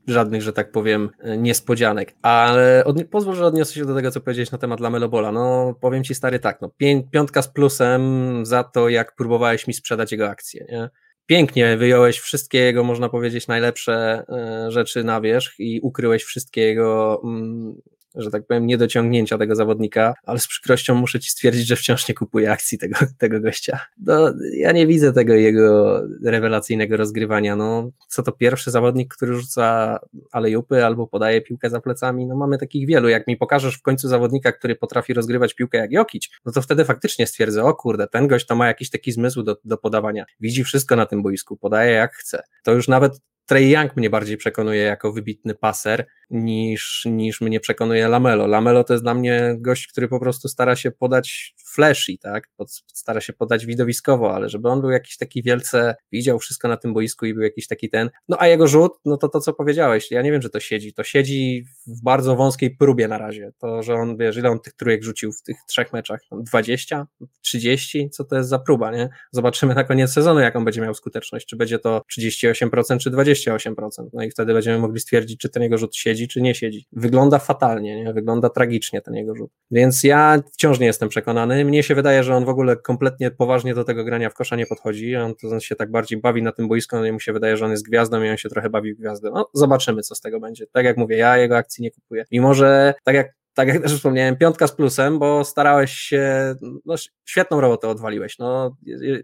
żadnych, że tak powiem, niespodzianek. Ale od, pozwól, że odniosę się do tego, co powiedziałeś na temat Lamelo Bola. No, powiem ci stary tak, no, piątka z plusem za to, jak próbowałeś mi sprzedać jego akcję, nie? Pięknie wyjąłeś wszystkie jego, można powiedzieć, najlepsze e, rzeczy na wierzch i ukryłeś wszystkie jego mm, że tak powiem, niedociągnięcia tego zawodnika, ale z przykrością muszę ci stwierdzić, że wciąż nie kupuję akcji tego, tego gościa. No, ja nie widzę tego jego rewelacyjnego rozgrywania. No, co to pierwszy zawodnik, który rzuca alejupy albo podaje piłkę za plecami? No mamy takich wielu. Jak mi pokażesz w końcu zawodnika, który potrafi rozgrywać piłkę jak Jokić, no to wtedy faktycznie stwierdzę, o kurde, ten gość to ma jakiś taki zmysł do, do podawania. Widzi wszystko na tym boisku, podaje jak chce. To już nawet Trey Young mnie bardziej przekonuje jako wybitny paser niż, niż mnie przekonuje Lamelo. Lamelo to jest dla mnie gość, który po prostu stara się podać flashy, tak? Stara się podać widowiskowo, ale żeby on był jakiś taki wielce, widział wszystko na tym boisku i był jakiś taki ten. No a jego rzut, no to to, co powiedziałeś, ja nie wiem, że to siedzi. To siedzi w bardzo wąskiej próbie na razie. To, że on, wiesz, ile on tych trójek rzucił w tych trzech meczach? 20? 30? Co to jest za próba, nie? Zobaczymy na koniec sezonu, jaką będzie miał skuteczność. Czy będzie to 38%, czy 28%. No i wtedy będziemy mogli stwierdzić, czy ten jego rzut siedzi, czy nie siedzi. Wygląda fatalnie, nie? Wygląda tragicznie ten jego rzut. Więc ja wciąż nie jestem przekonany. Mnie się wydaje, że on w ogóle kompletnie poważnie do tego grania w kosza nie podchodzi. On, to się tak bardziej bawi na tym boisku, no i mu się wydaje, że on jest gwiazdą i on się trochę bawi w gwiazdę. No, zobaczymy, co z tego będzie. Tak jak mówię, ja jego akcji nie kupuję. Mimo, że tak jak tak jak też wspomniałem, piątka z plusem, bo starałeś się, no, świetną robotę odwaliłeś. No,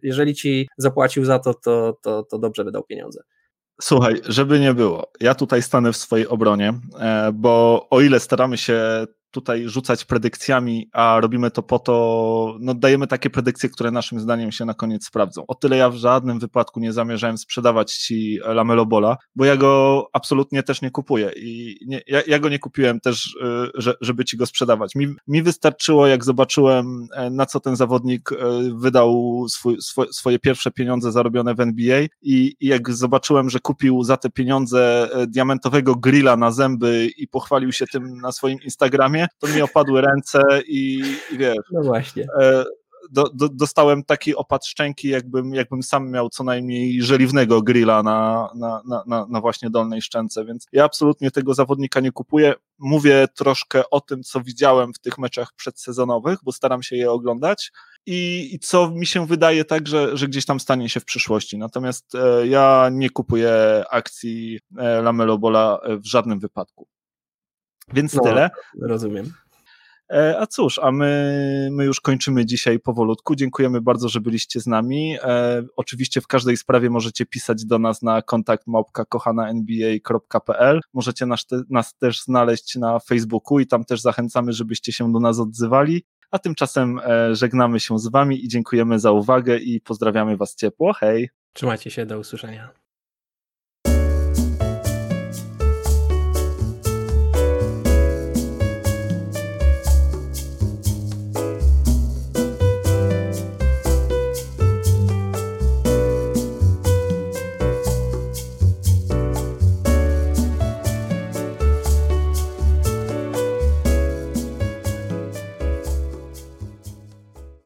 jeżeli ci zapłacił za to, to, to, to dobrze wydał pieniądze. Słuchaj, żeby nie było, ja tutaj stanę w swojej obronie, e, bo o ile staramy się tutaj rzucać predykcjami, a robimy to po to, no dajemy takie predykcje, które naszym zdaniem się na koniec sprawdzą. O tyle ja w żadnym wypadku nie zamierzałem sprzedawać ci Lamelo Bola, bo ja go absolutnie też nie kupuję i nie, ja, ja, go nie kupiłem też, y, że, żeby ci go sprzedawać. Mi, mi wystarczyło, jak zobaczyłem, e, na co ten zawodnik e, wydał swój, swój, swoje pierwsze pieniądze zarobione w NBA i, i jak zobaczyłem, że kupił za te pieniądze e, diamentowego grilla na zęby i pochwalił się tym na swoim Instagramie, to mi opadły ręce i, i wiesz. No właśnie. E, do, do, dostałem taki opad szczęki, jakbym, jakbym sam miał co najmniej żeliwnego grilla na, na, na, na właśnie dolnej szczęce, więc ja absolutnie tego zawodnika nie kupuję. Mówię troszkę o tym, co widziałem w tych meczach przedsezonowych, bo staram się je oglądać i, i co mi się wydaje tak, że, że gdzieś tam stanie się w przyszłości. Natomiast e, ja nie kupuję akcji e, Lamelo Bola w żadnym wypadku. Więc no, tyle. Rozumiem. E, a cóż, a my, my już kończymy dzisiaj powolutku. Dziękujemy bardzo, że byliście z nami. E, oczywiście w każdej sprawie możecie pisać do nas na kontakt małpka.kochana.nba.pl. Możecie nas, te, nas też znaleźć na Facebooku i tam też zachęcamy, żebyście się do nas odzywali. A tymczasem e, żegnamy się z wami i dziękujemy za uwagę i pozdrawiamy was ciepło. Hej! Trzymajcie się, do usłyszenia.